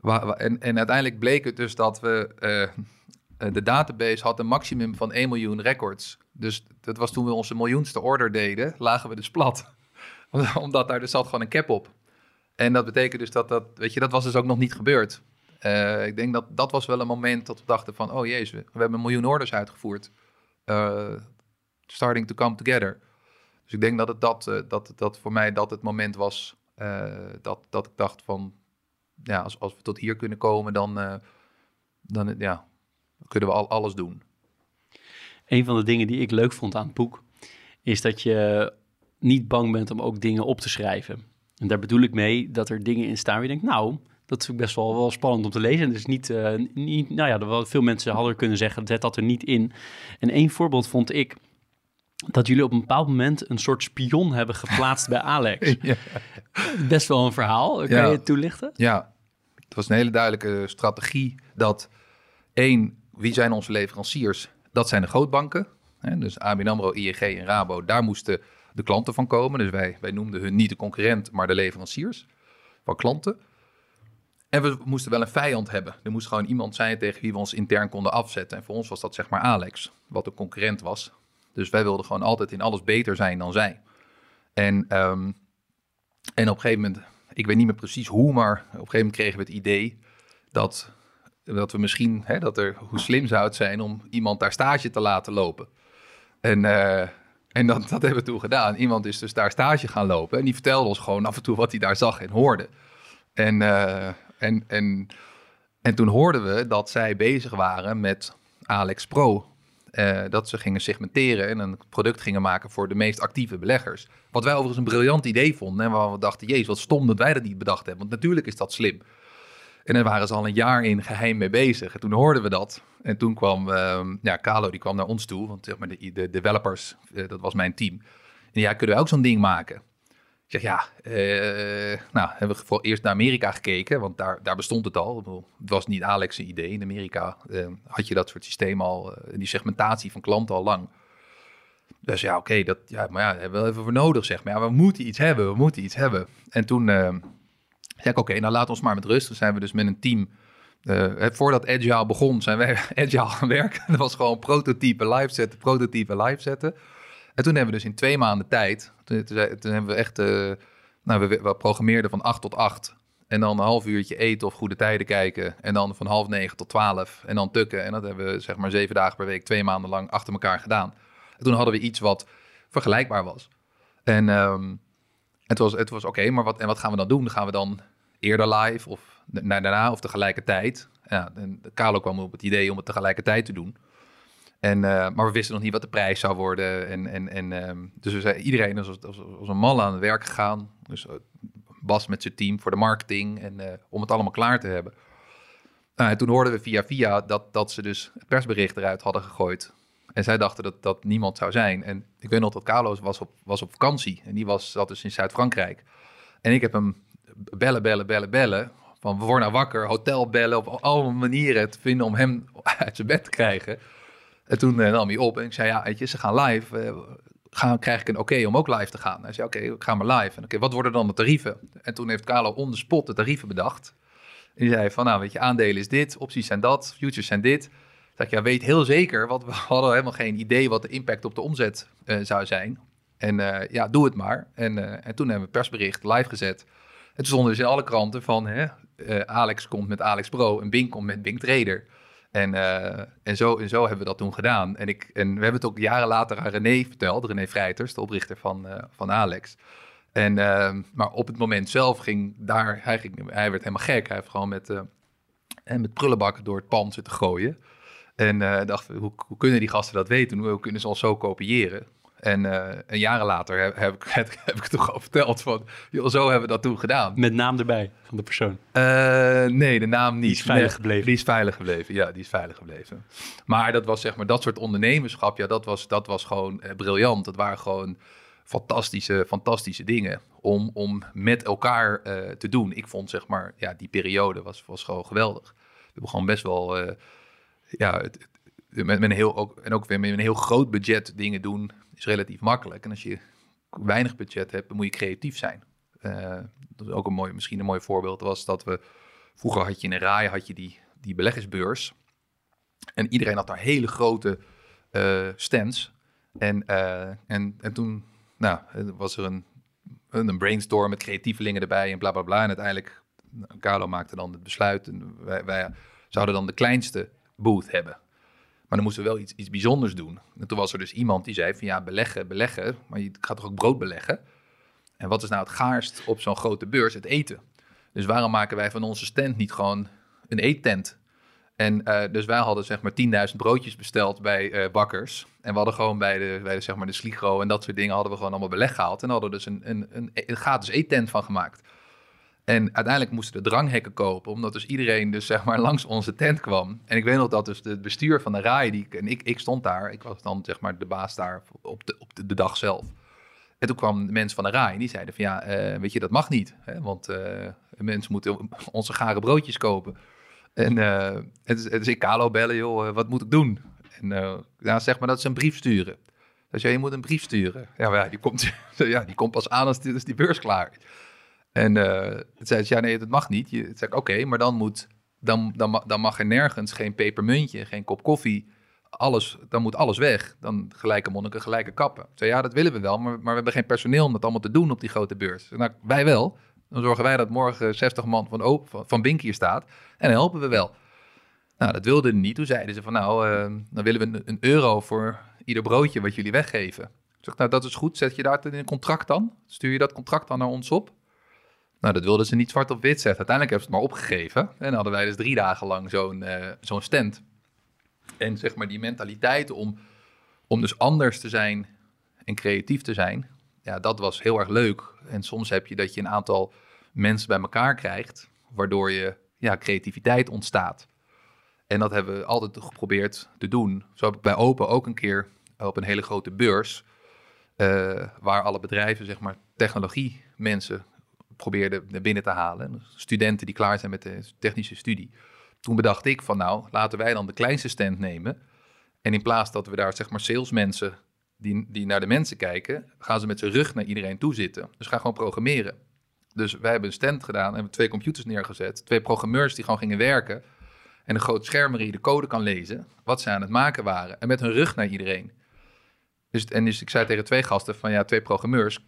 uh, en, en, uiteindelijk bleek het dus dat we... Uh, de database had een maximum van 1 miljoen records. Dus dat was toen we onze miljoenste order deden, lagen we dus plat. *laughs* Omdat daar dus zat gewoon een cap op. En dat betekent dus dat dat, weet je, dat was dus ook nog niet gebeurd. Ik denk dat dat was wel een moment dat we dachten van, oh jezus, we, we hebben een miljoen orders uitgevoerd. Uh, starting to come together. Dus ik denk dat het dat, uh, dat, dat voor mij dat het moment was dat, dat ik dacht van, ja, als, als we tot hier kunnen komen, dan, dan ja, kunnen we al alles doen. Een van de dingen die ik leuk vond aan het boek, is dat je niet bang bent om ook dingen op te schrijven. En daar bedoel ik mee dat er dingen in staan waar je denkt, nou, dat is best wel, wel spannend om te lezen. Dus niet, niet nou ja, veel mensen hadden kunnen zeggen, zet dat er niet in. En één voorbeeld vond ik dat jullie op een bepaald moment een soort spion hebben geplaatst bij Alex. *laughs* Ja. Best wel een verhaal. Kan je het toelichten? Ja, het was een hele duidelijke strategie dat één, wie zijn onze leveranciers? Dat zijn de grootbanken. Hè? Dus ABN AMRO, ING en Rabo, daar moesten de klanten van komen. Dus wij, wij noemden hun niet de concurrent, maar de leveranciers van klanten. En we moesten wel een vijand hebben. Er moest gewoon iemand zijn tegen wie we ons intern konden afzetten. En voor ons was dat zeg maar Alex, wat een concurrent was. Dus wij wilden gewoon altijd in alles beter zijn dan zij. En, um, en op een gegeven moment, ik weet niet meer precies hoe, maar op een gegeven moment kregen we het idee dat, dat we misschien, hè, dat er, hoe slim zou het zijn om iemand daar stage te laten lopen. En, uh, en dat, dat hebben we toen gedaan. Iemand is dus daar stage gaan lopen en die vertelde ons gewoon af en toe wat hij daar zag en hoorde. En, uh, en, en, en toen hoorden we dat zij bezig waren met Alex Pro. Uh, dat ze gingen segmenteren en een product gingen maken voor de meest actieve beleggers. Wat wij overigens een briljant idee vonden. En waar we dachten, jezus, wat stom dat wij dat niet bedacht hebben. Want natuurlijk is dat slim. En daar waren ze al een jaar in geheim mee bezig. En toen hoorden we dat. En toen kwam, uh, ja, Carlo die kwam naar ons toe. Want zeg maar, de, de developers, uh, dat was mijn team. En ja, kunnen we ook zo'n ding maken? Ik zeg ja, uh, nou hebben we voor eerst naar Amerika gekeken, want daar, daar bestond het al. Het was niet Alex' idee. In Amerika uh, had je dat soort systeem al, uh, die segmentatie van klanten al lang. Dus ja, oké, dat ja, maar ja, hebben we wel even voor nodig, zeg maar. Ja, we moeten iets hebben, we moeten iets hebben. En toen zei ik, oké, nou laat ons maar met rust. Toen zijn we dus met een team, voordat Agile begon, zijn wij *laughs* Agile gaan werken. Dat was gewoon prototype live zetten, prototype live zetten. En toen hebben we dus in twee maanden tijd, toen, hebben we echt, uh, nou, we, we programmeerden van acht tot acht. En dan een half uurtje eten of goede tijden kijken. En dan van half negen tot twaalf. En dan tukken. En dat hebben we zeg maar zeven dagen per week, twee maanden lang achter elkaar gedaan. En toen hadden we iets wat vergelijkbaar was. En um, het was, het was oké, maar wat, en wat gaan we dan doen? Gaan we dan eerder live of daarna of tegelijkertijd? Ja, en Carlo kwam op het idee om het tegelijkertijd te doen. En, uh, maar we wisten nog niet wat de prijs zou worden. En, en, en, um, dus we zei, iedereen is als, als, als, een mal aan het werk gegaan. Dus Bas met zijn team voor de marketing en uh, om het allemaal klaar te hebben. Nou, en toen hoorden we via via dat, dat ze dus het persbericht eruit hadden gegooid. En zij dachten dat dat niemand zou zijn. En ik weet nog dat Carlos was op, was op vakantie. En die was, zat dus in Zuid-Frankrijk. En ik heb hem bellen, bellen, bellen, bellen. Van we worden nou wakker, hotel bellen, op alle manieren te vinden om hem uit zijn bed te krijgen. En toen uh, nam hij op en ik zei, ja, weet je, ze gaan live. Uh, gaan, krijg ik een oké om ook live te gaan? Hij zei, oké, ik ga maar live. En oké, wat worden dan de tarieven? En toen heeft Carlo on the spot de tarieven bedacht. En die zei van, nou, weet je, aandelen is dit, opties zijn dat, futures zijn dit. Zeg ik, ja, weet heel zeker, want we *laughs* hadden helemaal geen idee wat de impact op de omzet uh, zou zijn. En ja, doe het maar. En, en toen hebben we persbericht live gezet. En toen stonden dus in alle kranten van, hè, Alex komt met Alex Pro en Bing komt met Bing Trader. En, uh, en, zo, en zo hebben we dat toen gedaan. En, ik, en we hebben het ook jaren later aan René verteld, René Vrijters, de oprichter van, uh, van Alex. En, uh, maar op het moment zelf ging daar, hij, ging, hij werd helemaal gek. Hij heeft gewoon met, en met prullenbakken door het pand zitten gooien. En dacht, hoe, hoe kunnen die gasten dat weten? Hoe kunnen ze ons zo kopiëren? En, uh, en, jaren later heb, heb, ik, *laughs* heb, heb ik het toch al verteld van, joh, zo hebben we dat toen gedaan. Met naam erbij van de persoon? Uh, nee, de naam niet. Die is veilig nee, gebleven? Die is veilig gebleven, ja, die is veilig gebleven. Maar dat was zeg maar, dat soort ondernemerschap, ja, dat was, dat was gewoon uh, briljant. Dat waren gewoon fantastische, fantastische dingen om, om met elkaar te doen. Ik vond zeg maar, ja, die periode was, was gewoon geweldig. We hebben gewoon best wel, ja, het, met, met, een heel, ook, en ook weer met een heel groot budget dingen doen is relatief makkelijk. En als je weinig budget hebt, moet je creatief zijn. Uh, dat is ook een mooi, misschien een mooi voorbeeld was dat we vroeger had je in een RAI had je die, die beleggersbeurs. En iedereen had daar hele grote uh, stands. En, uh, en, en toen nou, was er een, een brainstorm met creatievelingen erbij en bla bla bla. En uiteindelijk, nou, Carlo maakte dan het besluit. En wij zouden dan de kleinste booth hebben. Dan moesten we wel iets, iets bijzonders doen. En toen was er dus iemand die zei van ja, beleggen, beleggen. Maar je gaat toch ook brood beleggen? En wat is nou het gaarst op zo'n grote beurs? Het eten. Dus waarom maken wij van onze stand niet gewoon een eettent? En uh, dus wij hadden zeg maar 10.000 broodjes besteld bij uh, bakkers. En we hadden gewoon bij de, bij de, zeg maar de Sligro en dat soort dingen hadden we gewoon allemaal beleg gehaald. En hadden dus een, een, een, een gratis eettent van gemaakt. En uiteindelijk moesten de dranghekken kopen, omdat dus iedereen dus zeg maar *laughs* langs onze tent kwam. En ik weet nog dat dus het bestuur van de RAI, die, en ik, ik stond daar, ik was dan zeg maar de baas daar op de, op de, dag zelf. En toen kwam de mensen van de RAI en die zeiden van ja, uh, weet je, dat mag niet. Hè? Want uh, mensen moeten onze gare broodjes kopen. En uh, het, is, het is ik Carlo bellen, joh, wat moet ik doen? En ja, zeg maar dat ze een brief sturen. Dus ja, je moet een brief sturen. Ja, ja, die komt, *laughs* ja, die komt pas aan als die, als die beurs klaar is. En uh, zei ze, ja nee, dat mag niet. Je, zei oké, maar dan, moet, dan, dan, dan mag er nergens geen pepermuntje, geen kop koffie. Alles, dan moet alles weg. Dan gelijke monniken, gelijke kappen. Ik zei, ja, dat willen we wel, maar, maar we hebben geen personeel om dat allemaal te doen op die grote beurs. Nou, wij wel. Dan zorgen wij dat morgen 60 man van, van, van Bink hier staat. En dan helpen we wel. Nou, dat wilden niet. Toen zeiden ze van, nou, uh, dan willen we een, een, euro voor ieder broodje wat jullie weggeven. Ik zeg, nou, dat is goed. Zet je daar in een contract dan? Stuur je dat contract dan naar ons op? Nou, dat wilden ze niet zwart op wit zetten. Uiteindelijk hebben ze het maar opgegeven. En hadden wij dus drie dagen lang zo'n uh, zo'n stand. En zeg maar die mentaliteit om, om dus anders te zijn en creatief te zijn, ja, dat was heel erg leuk. En soms heb je dat je een aantal mensen bij elkaar krijgt, waardoor je ja, creativiteit ontstaat. En dat hebben we altijd geprobeerd te doen. Zo heb ik bij Open ook een keer op een hele grote beurs, uh, waar alle bedrijven, zeg maar, technologie mensen probeerde binnen te halen. Studenten die klaar zijn met de technische studie. Toen bedacht ik van nou, laten wij dan de kleinste stand nemen. En in plaats dat we daar zeg maar salesmensen die, die naar de mensen kijken, gaan ze met zijn rug naar iedereen toe zitten. Dus ga gewoon programmeren. Dus wij hebben een stand gedaan en hebben twee computers neergezet. Twee programmeurs die gewoon gingen werken. En een groot scherm waarin je de code kan lezen. Wat ze aan het maken waren. En met hun rug naar iedereen. Dus, en dus ik zei tegen twee gasten van ja, twee programmeurs.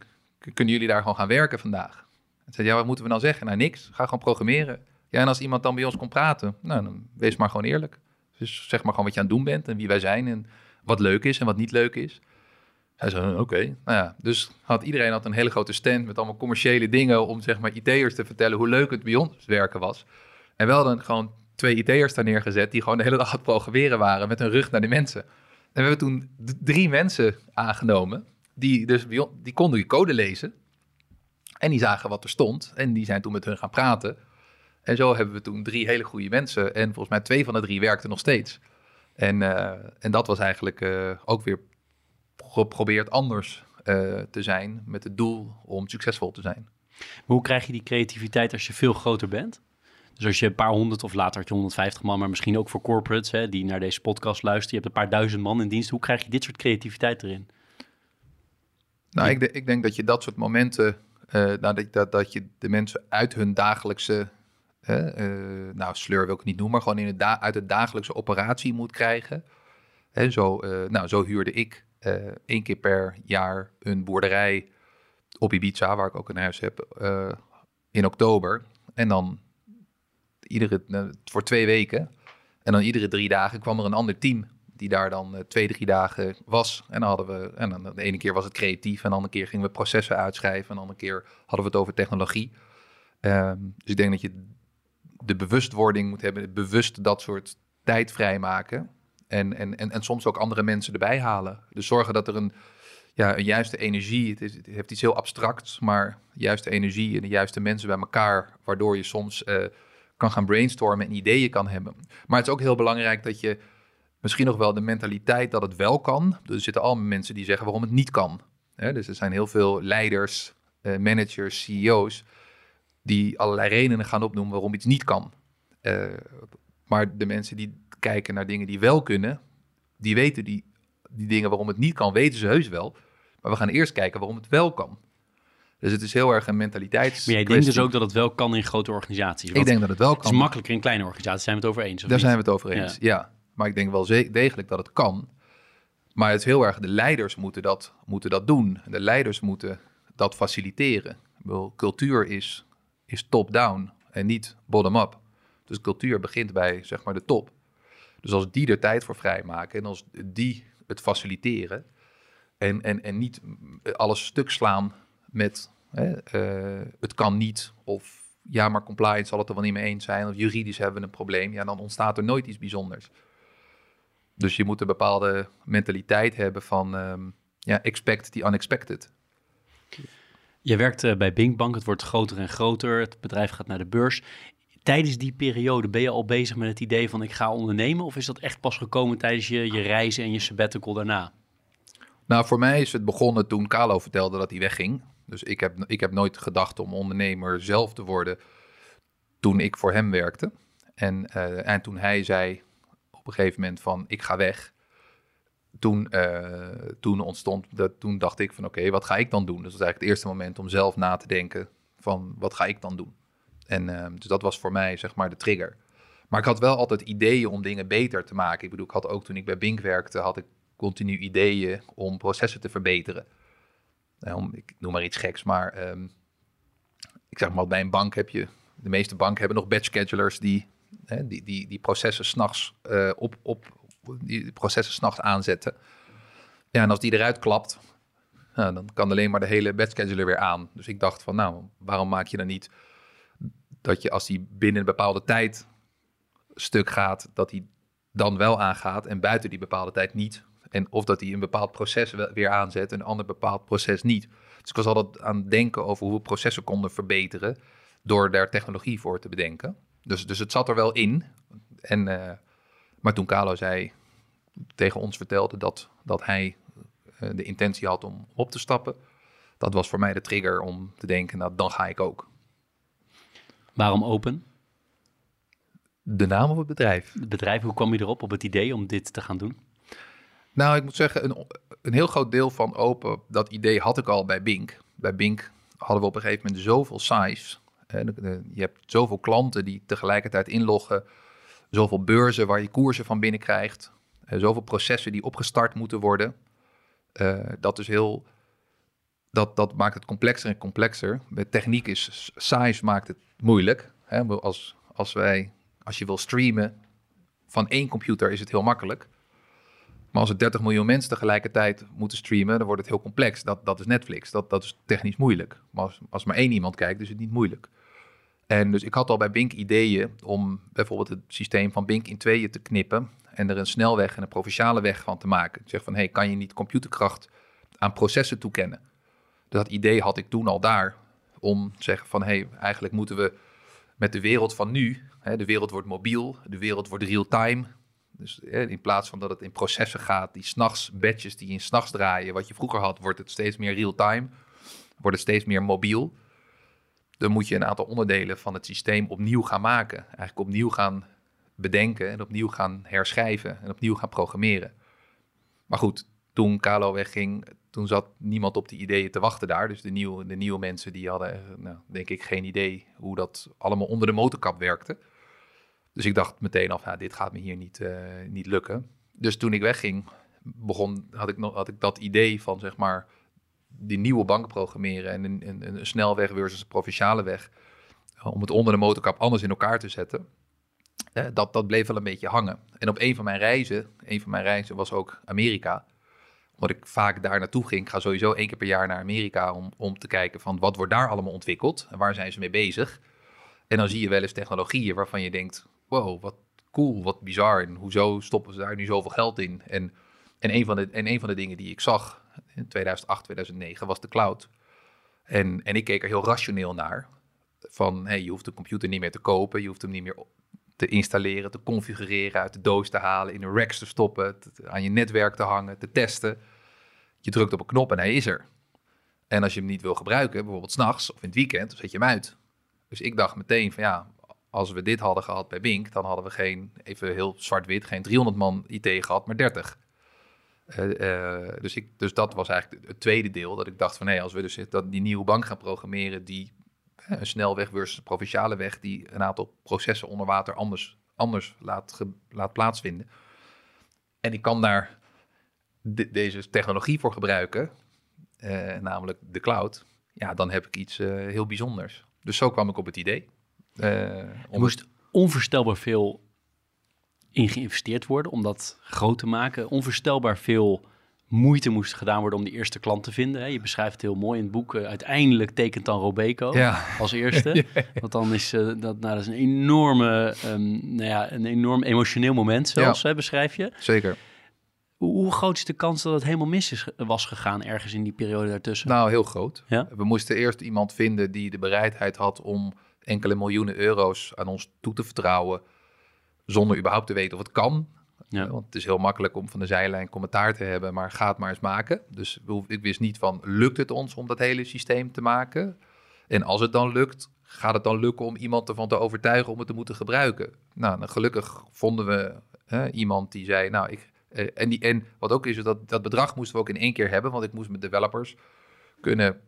Kunnen jullie daar gewoon gaan werken vandaag? En zei ja, wat moeten we dan zeggen? Nou, niks. Ga gewoon programmeren. Ja, en als iemand dan bij ons komt praten, nou, dan wees maar gewoon eerlijk. Dus zeg maar gewoon wat je aan het doen bent en wie wij zijn en wat leuk is en wat niet leuk is. Hij zei, oké. Nou ja, dus had iedereen had een hele grote stand met allemaal commerciële dingen om zeg maar IT'ers te vertellen hoe leuk het bij ons werken was. En wel dan gewoon twee IT'ers daar neergezet die gewoon de hele dag aan het programmeren waren met hun rug naar de mensen. En we hebben toen drie mensen aangenomen die dus die konden die code lezen en die zagen wat er stond en die zijn toen met hun gaan praten. En zo hebben we toen drie hele goede mensen en volgens mij twee van de drie werkten nog steeds. En, uh, en dat was eigenlijk uh, ook weer geprobeerd anders uh, te zijn met het doel om succesvol te zijn. Maar hoe krijg je die creativiteit als je veel groter bent? Dus als je een paar honderd of later had je 150 man, maar misschien ook voor corporates hè, die naar deze podcast luisteren. Je hebt een paar duizend man in dienst. Hoe krijg je dit soort creativiteit erin? Nou, ik, ik denk dat je dat soort momenten, nou, dat, dat, dat je de mensen uit hun dagelijkse, uh, nou sleur wil ik niet noemen, maar gewoon uit de dagelijkse operatie moet krijgen. Hè, zo, nou, zo huurde ik één keer per jaar een boerderij op Ibiza, waar ik ook een huis heb, in oktober. En dan iedere, nou, voor twee weken. En dan iedere drie dagen kwam er een ander team die daar dan uh, twee, drie dagen was. En dan hadden we, en dan de ene keer was het creatief, en de andere keer gingen we processen uitschrijven, en de andere keer hadden we het over technologie. Um, dus ik denk dat je de bewustwording moet hebben, bewust dat soort tijd vrijmaken. En, en, en, en soms ook andere mensen erbij halen. Dus zorgen dat er een, ja, een juiste energie, het, is, het heeft iets heel abstracts, maar juiste energie en de juiste mensen bij elkaar, waardoor je soms uh, kan gaan brainstormen en ideeën kan hebben. Maar het is ook heel belangrijk dat je misschien nog wel de mentaliteit dat het wel kan. Dus er zitten allemaal mensen die zeggen waarom het niet kan. dus er zijn heel veel leiders, uh, managers, CEO's die allerlei redenen gaan opnoemen waarom iets niet kan. Uh, maar de mensen die kijken naar dingen die wel kunnen, die weten die, die dingen waarom het niet kan, weten ze heus wel. Maar we gaan eerst kijken waarom het wel kan. Dus het is heel erg een mentaliteits. Maar jij denkt dus ook dat het wel kan in grote organisaties? Ik denk dat het wel kan. Het is makkelijker in kleine organisaties, zijn we het over eens? Daar zijn we het over eens, ja. Maar ik denk wel degelijk dat het kan. Maar het is heel erg, de leiders moeten dat, moeten dat doen. De leiders moeten dat faciliteren. Bedoel, cultuur is, is top-down en niet bottom-up. Dus cultuur begint bij zeg maar de top. Dus als die er tijd voor vrijmaken en als die het faciliteren en, en, en niet alles stuk slaan met hè, uh, het kan niet of ja, maar compliance zal het er wel niet mee eens zijn of juridisch hebben we een probleem, ja, dan ontstaat er nooit iets bijzonders. Dus je moet een bepaalde mentaliteit hebben van um, ja, expect the unexpected. Je werkt uh, bij Binkbank, het wordt groter en groter, het bedrijf gaat naar de beurs. Tijdens die periode ben je al bezig met het idee van ik ga ondernemen? Of is dat echt pas gekomen tijdens je, je reizen en je sabbatical daarna? Nou, voor mij is het begonnen toen Carlo vertelde dat hij wegging. Dus ik heb, ik heb nooit gedacht om ondernemer zelf te worden toen ik voor hem werkte. En, uh, en toen hij zei op een gegeven moment van ik ga weg. Toen, uh, toen ontstond, dat, toen dacht ik van oké, wat ga ik dan doen? Dus dat eigenlijk het eerste moment om zelf na te denken van wat ga ik dan doen? En uh, dus dat was voor mij zeg maar de trigger. Maar ik had wel altijd ideeën om dingen beter te maken. Ik bedoel, ik had ook toen ik bij Bink werkte, had ik continu ideeën om processen te verbeteren. Nou, ik noem maar iets geks, maar um, ik zeg maar bij een bank heb je, de meeste banken hebben nog batch schedulers die, die, die, die processen s'nachts uh, op, op, die processen s'nachts aanzetten. Ja, en als die eruit klapt, nou, dan kan alleen maar de hele batch scheduler weer aan. Dus ik dacht van, nou, waarom maak je dan niet dat je als die binnen een bepaalde tijd stuk gaat, dat die dan wel aangaat en buiten die bepaalde tijd niet. En of dat hij een bepaald proces weer aanzet en een ander bepaald proces niet. Dus ik was altijd aan het denken over hoe we processen konden verbeteren door daar technologie voor te bedenken. Dus, dus het zat er wel in. En, uh, maar toen Carlo zei, tegen ons vertelde dat, dat hij uh, de intentie had om op te stappen, dat was voor mij de trigger om te denken, nou dan ga ik ook. Waarom open? De naam of het bedrijf? Het bedrijf, hoe kwam je erop, op het idee om dit te gaan doen? Nou, ik moet zeggen, een, een heel groot deel van open, dat idee had ik al bij Bink. Bij Bink hadden we op een gegeven moment zoveel size. Je hebt zoveel klanten die tegelijkertijd inloggen. Zoveel beurzen waar je koersen van binnen krijgt. Zoveel processen die opgestart moeten worden. Uh, dat is heel. Dat, dat maakt het complexer en complexer. Met techniek is size maakt het moeilijk. Hè? Als, als, wij, als je wil streamen van één computer is het heel makkelijk. Maar als er 30 miljoen mensen tegelijkertijd moeten streamen, dan wordt het heel complex. Dat, dat is Netflix. Dat, dat is technisch moeilijk. Maar als, als maar één iemand kijkt, is het niet moeilijk. En dus ik had al bij Bink ideeën om bijvoorbeeld het systeem van Bink in tweeën te knippen en er een snelweg en een provinciale weg van te maken. Ik zeg van, hey, kan je niet computerkracht aan processen toekennen? Dat idee had ik toen al daar om te zeggen van, hey, eigenlijk moeten we met de wereld van nu, hè, de wereld wordt mobiel, de wereld wordt real-time, dus in plaats van dat het in processen gaat, die s'nachts, badges die in s'nachts draaien, wat je vroeger had, wordt het steeds meer real-time, wordt het steeds meer mobiel. Dan moet je een aantal onderdelen van het systeem opnieuw gaan maken. Eigenlijk opnieuw gaan bedenken en opnieuw gaan herschrijven en opnieuw gaan programmeren. Maar goed, toen Carlo wegging, toen zat niemand op die ideeën te wachten daar. Dus de nieuwe, de nieuwe mensen die hadden, nou, denk ik, geen idee hoe dat allemaal onder de motorkap werkte. Dus ik dacht meteen af, dit gaat me hier niet, uh, niet lukken. Dus toen ik wegging, begon, had, ik nog, had ik dat idee van zeg maar die nieuwe bank programmeren en een, een, een snelweg versus een provinciale weg. Om het onder de motorkap anders in elkaar te zetten. Uh, dat, dat bleef wel een beetje hangen. En op een van mijn reizen, een van mijn reizen was ook Amerika. Omdat ik vaak daar naartoe ging. Ik ga sowieso één keer per jaar naar Amerika om, om te kijken van wat wordt daar allemaal ontwikkeld en waar zijn ze mee bezig. En dan zie je wel eens technologieën waarvan je denkt, wow, wat cool, wat bizar. En hoezo stoppen ze daar nu zoveel geld in? En, en, een, van de, en een van de dingen die ik zag in 2008, 2009 was de cloud. En, en ik keek er heel rationeel naar. Van, hey, je hoeft de computer niet meer te kopen, je hoeft hem niet meer te installeren, te configureren, uit de doos te halen, in een racks te stoppen, aan je netwerk te hangen, te testen. Je drukt op een knop en hij is er. En als je hem niet wil gebruiken, bijvoorbeeld s'nachts of in het weekend, dan zet je hem uit. Dus ik dacht meteen van ja, als we dit hadden gehad bij Bink, dan hadden we geen, even heel zwart-wit, geen 300 man IT gehad, maar 30. Uh, uh, dus, ik, dus dat was eigenlijk het tweede deel. Dat ik dacht van nee, als we dus dat, die nieuwe bank gaan programmeren, die uh, een snelweg versus een provinciale weg, die een aantal processen onder water anders, anders laat, ge, laat plaatsvinden. En ik kan daar de, deze technologie voor gebruiken, eh, namelijk de cloud. Ja, dan heb ik iets eh, heel bijzonders. Dus zo kwam ik op het idee. Uh, er moest onvoorstelbaar veel in geïnvesteerd worden om dat groot te maken. Onvoorstelbaar veel moeite moest gedaan worden om die eerste klant te vinden. Je beschrijft het heel mooi in het boek. Uh, uiteindelijk tekent dan Robeco ja. als eerste. *laughs* Want dan is uh, dat, nou, dat is een enorme, um, nou ja, een enorm emotioneel moment zelfs, ja. hè, beschrijf je. Zeker. Hoe, hoe, groot is de kans dat het helemaal mis is, was gegaan ergens in die periode daartussen? Nou, heel groot. Ja? We moesten eerst iemand vinden die de bereidheid had om enkele miljoenen euro's aan ons toe te vertrouwen. Zonder überhaupt te weten of het kan. Ja. Want het is heel makkelijk om van de zijlijn commentaar te hebben, maar ga het maar eens maken. Dus ik wist niet van, lukt het ons om dat hele systeem te maken? En als het dan lukt, gaat het dan lukken om iemand ervan te overtuigen om het te moeten gebruiken? Nou, dan gelukkig vonden we hè, iemand die zei, nou, ik... Eh, en, die, en wat ook is, dat, dat bedrag moesten we ook in één keer hebben, want ik moest met developers kunnen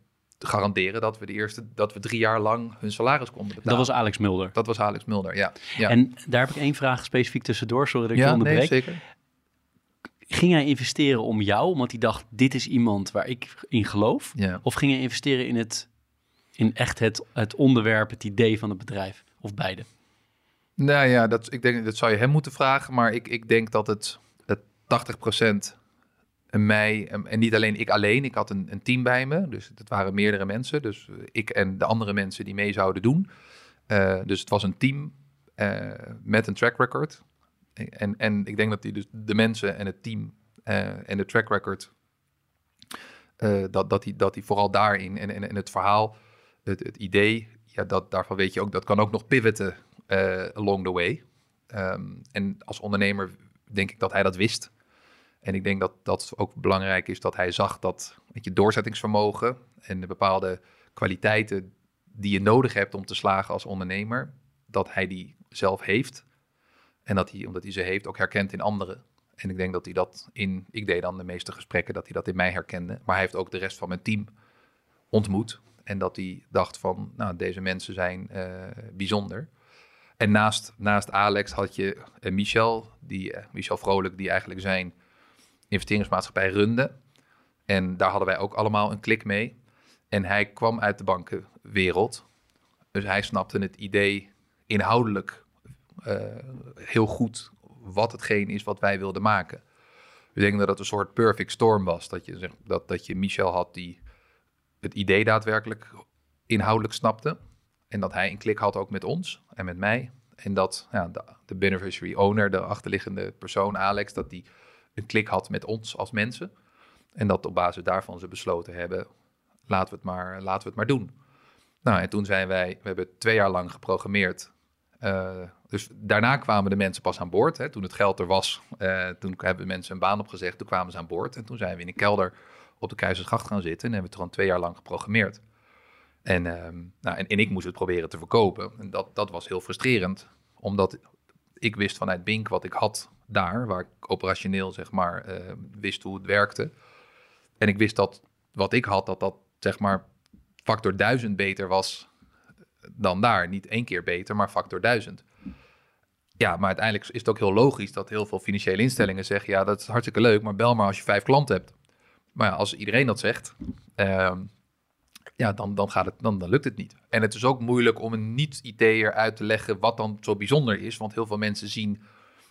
garanderen dat we de eerste dat we drie jaar lang hun salaris konden betalen. Dat was Alex Mulder. Dat was Alex Mulder, ja. ja. En daar heb ik één vraag specifiek tussendoor, sorry dat ik ja, je onderbreek. Nee, zeker. Ging hij investeren om jou, omdat hij dacht, dit is iemand waar ik in geloof? Ja. Of ging hij investeren in, het, in echt het, het onderwerp, het idee van het bedrijf? Of beide? Nou ja, dat, ik denk, dat zou je hem moeten vragen. Maar ik, ik denk dat het, het 80% en mij, en niet alleen ik alleen, ik had een, een, team bij me, dus het waren meerdere mensen, dus eh, ik en de andere mensen die mee zouden doen. Uh, dus het was een team uh, met een track record. En, en ik denk dat die dus de mensen en het team en de track record, dat, dat, die, dat die vooral daarin en, en, en het verhaal, het, het idee, ja, dat, daarvan weet je ook, dat kan ook nog pivoten along the way. Um, en als ondernemer denk ik dat hij dat wist. En ik denk dat dat ook belangrijk is dat hij zag dat met je doorzettingsvermogen en de bepaalde kwaliteiten die je nodig hebt om te slagen als ondernemer, dat hij die zelf heeft. En dat hij, omdat hij ze heeft, ook herkent in anderen. En ik denk dat hij dat in, ik deed dan de meeste gesprekken, dat hij dat in mij herkende. Maar hij heeft ook de rest van mijn team ontmoet. En dat hij dacht van, nou, deze mensen zijn uh, bijzonder. En naast, naast Alex had je uh, Michel, die, uh, Michel Vrolijk, die eigenlijk zijn investeringsmaatschappij runde. En daar hadden wij ook allemaal een klik mee. En hij kwam uit de bankenwereld. Dus hij snapte het idee inhoudelijk heel goed wat hetgeen is wat wij wilden maken. We denken dat het een soort perfect storm was. Dat je, dat, dat je Michel had die het idee daadwerkelijk inhoudelijk snapte. En dat hij een klik had ook met ons en met mij. En dat ja, de, de beneficiary owner, de achterliggende persoon Alex, dat die een klik had met ons als mensen. En dat op basis daarvan ze besloten hebben, laten we het maar, laten we het maar doen. Nou, en toen zijn wij, we hebben twee jaar lang geprogrammeerd. Uh, dus daarna kwamen de mensen pas aan boord. Hè. Toen het geld er was, uh, toen hebben mensen een baan opgezegd, toen kwamen ze aan boord. En toen zijn we in een kelder op de Keizersgracht gaan zitten en hebben we het gewoon twee jaar lang geprogrammeerd. En, uh, nou, en, en, ik moest het proberen te verkopen. En dat, dat was heel frustrerend, omdat ik wist vanuit Bink wat ik had daar, waar ik operationeel zeg maar uh, wist hoe het werkte. En ik wist dat wat ik had, dat dat zeg maar factor duizend beter was dan daar. Niet één keer beter, maar factor duizend. Ja, maar uiteindelijk is het ook heel logisch dat heel veel financiële instellingen zeggen: ja, dat is hartstikke leuk, maar bel maar als je vijf klanten hebt. Maar ja, als iedereen dat zegt, uh, ja, dan, dan, gaat het, dan, dan lukt het niet. En het is ook moeilijk om een niet-IT'er uit te leggen wat dan zo bijzonder is. Want heel veel mensen zien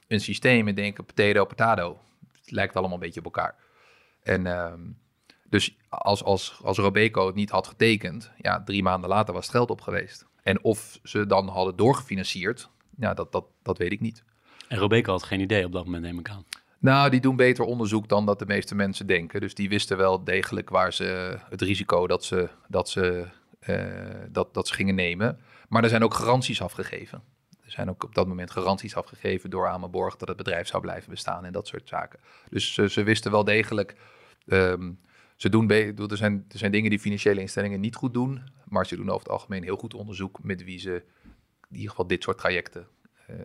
een systeem en denken potato, potato. Het lijkt allemaal een beetje op elkaar. En uh, dus als, als, als Robeco het niet had getekend, ja, drie maanden later was het geld op geweest. En of ze dan hadden doorgefinancierd, ja, dat, dat, dat weet ik niet. En Robeco had geen idee op dat moment, neem ik aan. Nou, die doen beter onderzoek dan dat de meeste mensen denken. Dus die wisten wel degelijk waar ze het risico dat ze, dat ze, uh, dat, dat ze gingen nemen. Maar er zijn ook garanties afgegeven. Er zijn ook op dat moment garanties afgegeven door Amerborg dat het bedrijf zou blijven bestaan en dat soort zaken. Dus ze, wisten wel degelijk. Um, ze doen, er zijn, er zijn dingen die financiële instellingen niet goed doen, maar ze doen over het algemeen heel goed onderzoek met wie ze in ieder geval dit soort trajecten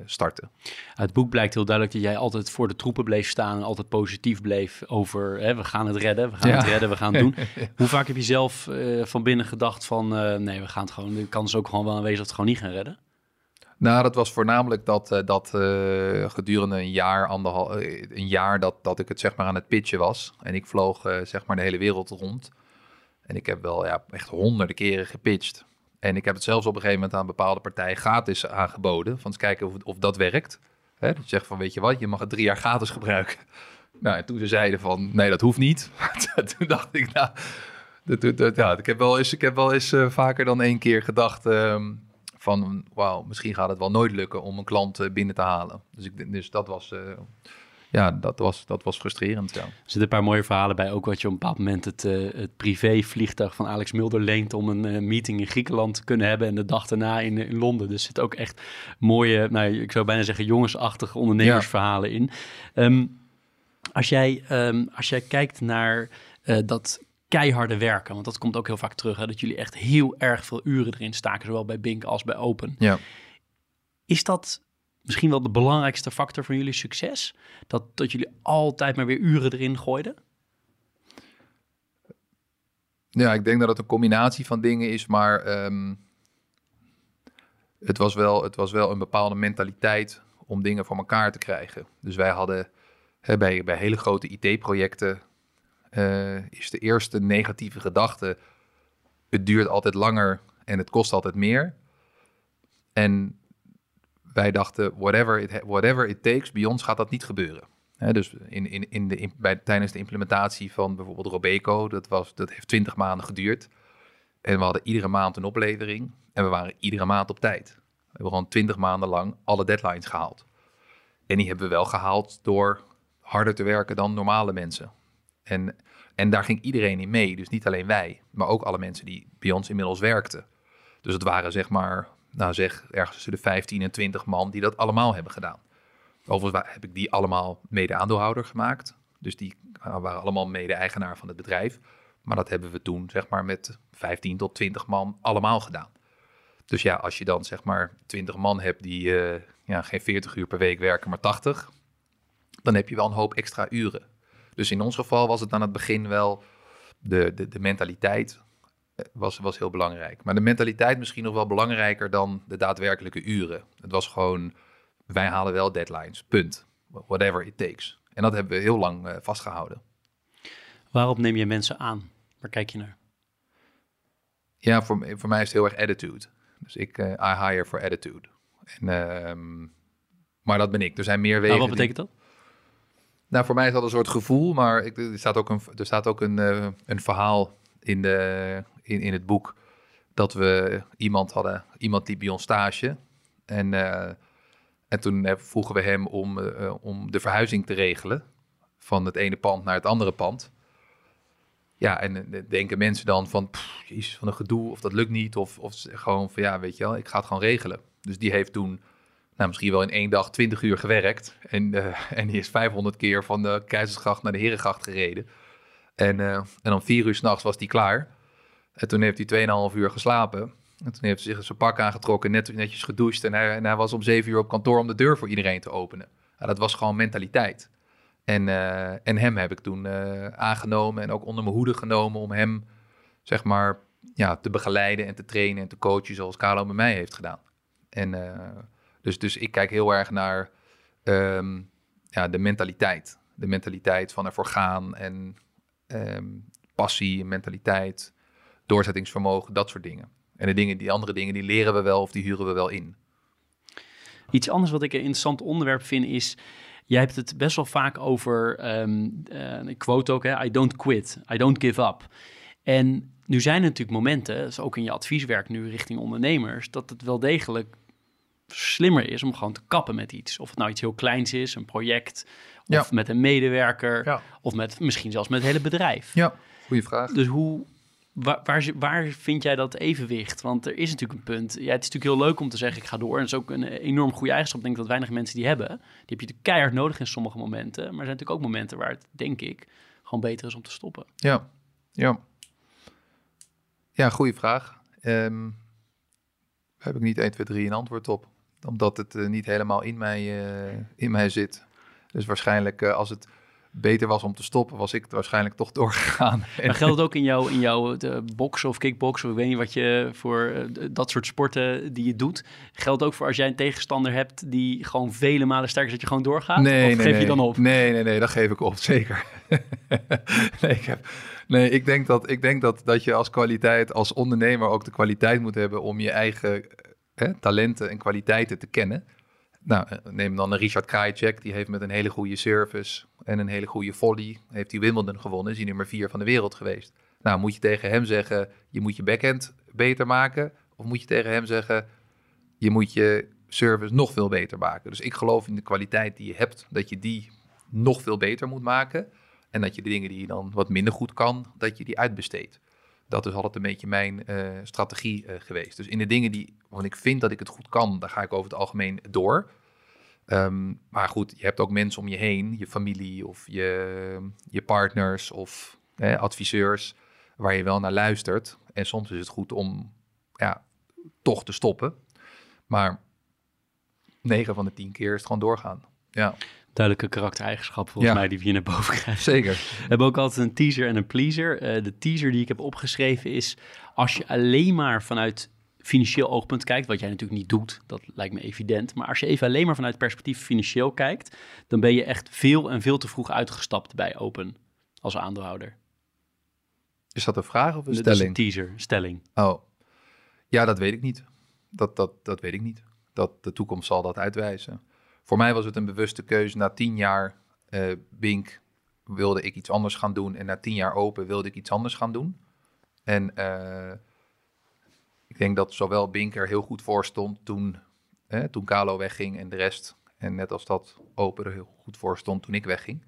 starten. Uit het boek blijkt heel duidelijk dat jij altijd voor de troepen bleef staan en altijd positief bleef over hè, we gaan het redden, we gaan ja. het redden, we gaan het doen. *laughs* Hoe vaak heb je zelf uh, van binnen gedacht van uh, nee, we gaan het gewoon, de kans is ook gewoon wel aanwezig dat we het gewoon niet gaan redden? Nou, dat was voornamelijk dat, dat uh, gedurende een jaar, anderhal, uh, een jaar dat, dat ik het zeg maar aan het pitchen was. En ik vloog zeg maar de hele wereld rond. En ik heb wel ja, echt honderden keren gepitcht. En ik heb het zelfs op een gegeven moment aan bepaalde partijen gratis aangeboden. Van eens kijken of, of dat werkt. Hè, je zegt van, weet je wat, je mag het drie jaar gratis *laughs* gebruiken. Nou, en toen ze zeiden van, nee, dat hoeft niet. *laughs* toen dacht ik, nou, ja, ik heb wel eens, ik heb wel eens vaker dan één keer gedacht... Um, van wauw, misschien gaat het wel nooit lukken om een klant uh, binnen te halen. Dus, ik, dus dat was, uh, ja, dat was, dat was frustrerend. Ja. Er zitten een paar mooie verhalen bij. Ook wat je op een bepaald moment het, uh, het privévliegtuig van Alex Mulder leent om een meeting in Griekenland te kunnen hebben en de dag daarna in, in Londen. Dus er zit ook echt mooie, nou, ik zou bijna zeggen jongensachtige ondernemersverhalen ja. in. Um, als, jij, um, als jij kijkt naar dat keiharde werken. Want dat komt ook heel vaak terug. Hè, dat jullie echt heel erg veel uren erin staken. Zowel bij Bink als bij Open. Ja. Is dat misschien wel de belangrijkste factor van jullie succes? Dat, dat jullie altijd maar weer uren erin gooiden? Ja, ik denk dat het een combinatie van dingen is. Maar um, het, was wel, het was wel een bepaalde mentaliteit om dingen voor elkaar te krijgen. Dus wij hadden hè, bij, bij hele grote IT-projecten uh, is de eerste negatieve gedachte: het duurt altijd langer en het kost altijd meer. En wij dachten: whatever it, whatever it takes, bij ons gaat dat niet gebeuren. Dus in, in, in de, bij, tijdens de implementatie van bijvoorbeeld Robeco, dat, was, dat heeft 20 maanden geduurd. En we hadden iedere maand een oplevering en we waren iedere maand op tijd. We hebben gewoon 20 maanden lang alle deadlines gehaald. En die hebben we wel gehaald door harder te werken dan normale mensen. En, en daar ging iedereen in mee. Dus niet alleen wij, maar ook alle mensen die bij ons inmiddels werkten. Dus het waren zeg maar, nou zeg, ergens tussen de 15 en 20 man die dat allemaal hebben gedaan. Overigens heb ik die allemaal mede-aandeelhouder gemaakt. Dus die nou, waren allemaal mede-eigenaar van het bedrijf. Maar dat hebben we toen zeg maar met 15 tot 20 man allemaal gedaan. Dus ja, als je dan zeg maar 20 man hebt die uh, ja, geen 40 uur per week werken, maar 80. dan heb je wel een hoop extra uren. Dus in ons geval was het aan het begin wel de, de, de mentaliteit eh, was, was heel belangrijk. Maar de mentaliteit misschien nog wel belangrijker dan de daadwerkelijke uren. Het was gewoon, wij halen wel deadlines, punt. Whatever it takes. En dat hebben we heel lang uh, vastgehouden. Waarop neem je mensen aan? Waar kijk je naar? Ja, voor, voor mij is het heel erg attitude. Dus ik, uh, I hire for attitude. En, uh, maar dat ben ik. Er zijn meer wegen. Nou, wat betekent dat? Nou, voor mij is dat een soort gevoel, maar ik, er staat ook een, er staat ook een, uh, een verhaal in, de, in, in het boek dat we iemand hadden, iemand die bij ons stage. En, uh, en toen vroegen we hem om, uh, om de verhuizing te regelen van het ene pand naar het andere pand. Ja, en denken mensen dan van, jezus, van een gedoe, of dat lukt niet, of, of gewoon van, ja, weet je wel, ik ga het gewoon regelen. Dus die heeft toen nou, misschien wel in één dag 20 uur gewerkt. En, en die is 500 keer van de Keizersgracht naar de Herengracht gereden. En, en om vier uur s'nachts was hij klaar. En toen heeft hij 2,5 uur geslapen. En toen heeft hij zich zijn pak aangetrokken, net, netjes gedoucht. En hij, en hij was om 7 uur op kantoor om de deur voor iedereen te openen. Dat was gewoon mentaliteit. En, uh, en hem heb ik toen aangenomen en ook onder mijn hoede genomen om hem, zeg maar, ja, te begeleiden en te trainen en te coachen zoals Carlo bij mij heeft gedaan. En dus, dus ik kijk heel erg naar um, ja, de mentaliteit. De mentaliteit van ervoor gaan en um, passie, mentaliteit, doorzettingsvermogen, dat soort dingen. En de dingen, die andere dingen, die leren we wel of die huren we wel in. Iets anders wat ik een interessant onderwerp vind is, jij hebt het best wel vaak over, um, uh, ik quote ook, hè, I don't quit, I don't give up. En nu zijn er natuurlijk momenten, dus ook in je advieswerk nu richting ondernemers, dat het wel degelijk slimmer is om gewoon te kappen met iets. Of het nou iets heel kleins is, een project, of met een medewerker, ja. of met misschien zelfs met het hele bedrijf. Ja, goede vraag. Dus hoe, waar, vind jij dat evenwicht? Want er is natuurlijk een punt. Ja, het is natuurlijk heel leuk om te zeggen, ik ga door. En dat is ook een enorm goede eigenschap. Ik denk dat weinig mensen die hebben. Die heb je keihard nodig in sommige momenten. Maar er zijn natuurlijk ook momenten waar het, denk ik, gewoon beter is om te stoppen. Ja, ja. Ja, goede vraag. Um, heb ik niet 1, 2, 3 een antwoord op omdat het uh, niet helemaal in mij, uh, in mij zit. Dus waarschijnlijk uh, als het beter was om te stoppen, was ik waarschijnlijk toch doorgegaan. *laughs* Maar geldt het ook in jouw, in jouw boksen of kickboksen, of ik weet niet wat je voor dat soort sporten die je doet, geldt ook voor als jij een tegenstander hebt die gewoon vele malen sterker is, dat je gewoon doorgaat? Nee, of nee, geef nee. je dan op? Nee, nee, nee, dat geef ik op, *laughs* zeker. nee, ik, heb, nee, ik denk, dat, ik denk dat, dat je als kwaliteit, als ondernemer ook de kwaliteit moet hebben om je eigen hè, talenten en kwaliteiten te kennen. Nou, eh, neem dan een Richard Krajicek, die heeft met een hele goede service en een hele goede volley, heeft hij Wimbledon gewonnen, is hij nummer vier van de wereld geweest. Nou, moet je tegen hem zeggen, je moet je backhand beter maken, of moet je tegen hem zeggen, je moet je service nog veel beter maken. Dus ik geloof in de kwaliteit die je hebt, dat je die nog veel beter moet maken. En dat je de dingen die je dan wat minder goed kan, dat je die uitbesteedt. Dat is altijd een beetje mijn uh, strategie uh, geweest. Dus in de dingen die, want ik vind dat ik het goed kan, daar ga ik over het algemeen door. Um, maar goed, je hebt ook mensen om je heen, je familie of je, je partners of eh, adviseurs, waar je wel naar luistert. En soms is het goed om ja, toch te stoppen. Maar 9 van de 10 keer is het gewoon doorgaan. Ja duidelijke karaktereigenschap volgens ja. mij die we hier naar boven krijgen. Zeker. We hebben ook altijd een teaser en een pleaser. Uh, de teaser die ik heb opgeschreven is... als je alleen maar vanuit financieel oogpunt kijkt... wat jij natuurlijk niet doet, dat lijkt me evident... maar als je even alleen maar vanuit perspectief financieel kijkt... dan ben je echt veel en veel te vroeg uitgestapt bij Open als aandeelhouder. Is dat een vraag of een dat stelling? is een teaser, stelling. Oh, ja, dat weet ik niet. Dat, dat, dat weet ik niet. Dat, de toekomst zal dat uitwijzen. Voor mij was het een bewuste keuze. Na tien jaar uh, Bink wilde ik iets anders gaan doen. En na tien jaar open wilde ik iets anders gaan doen. En uh, ik denk dat zowel Bink er heel goed voor stond toen, eh, toen Kalo wegging en de rest. En net als dat open er heel goed voor stond toen ik wegging.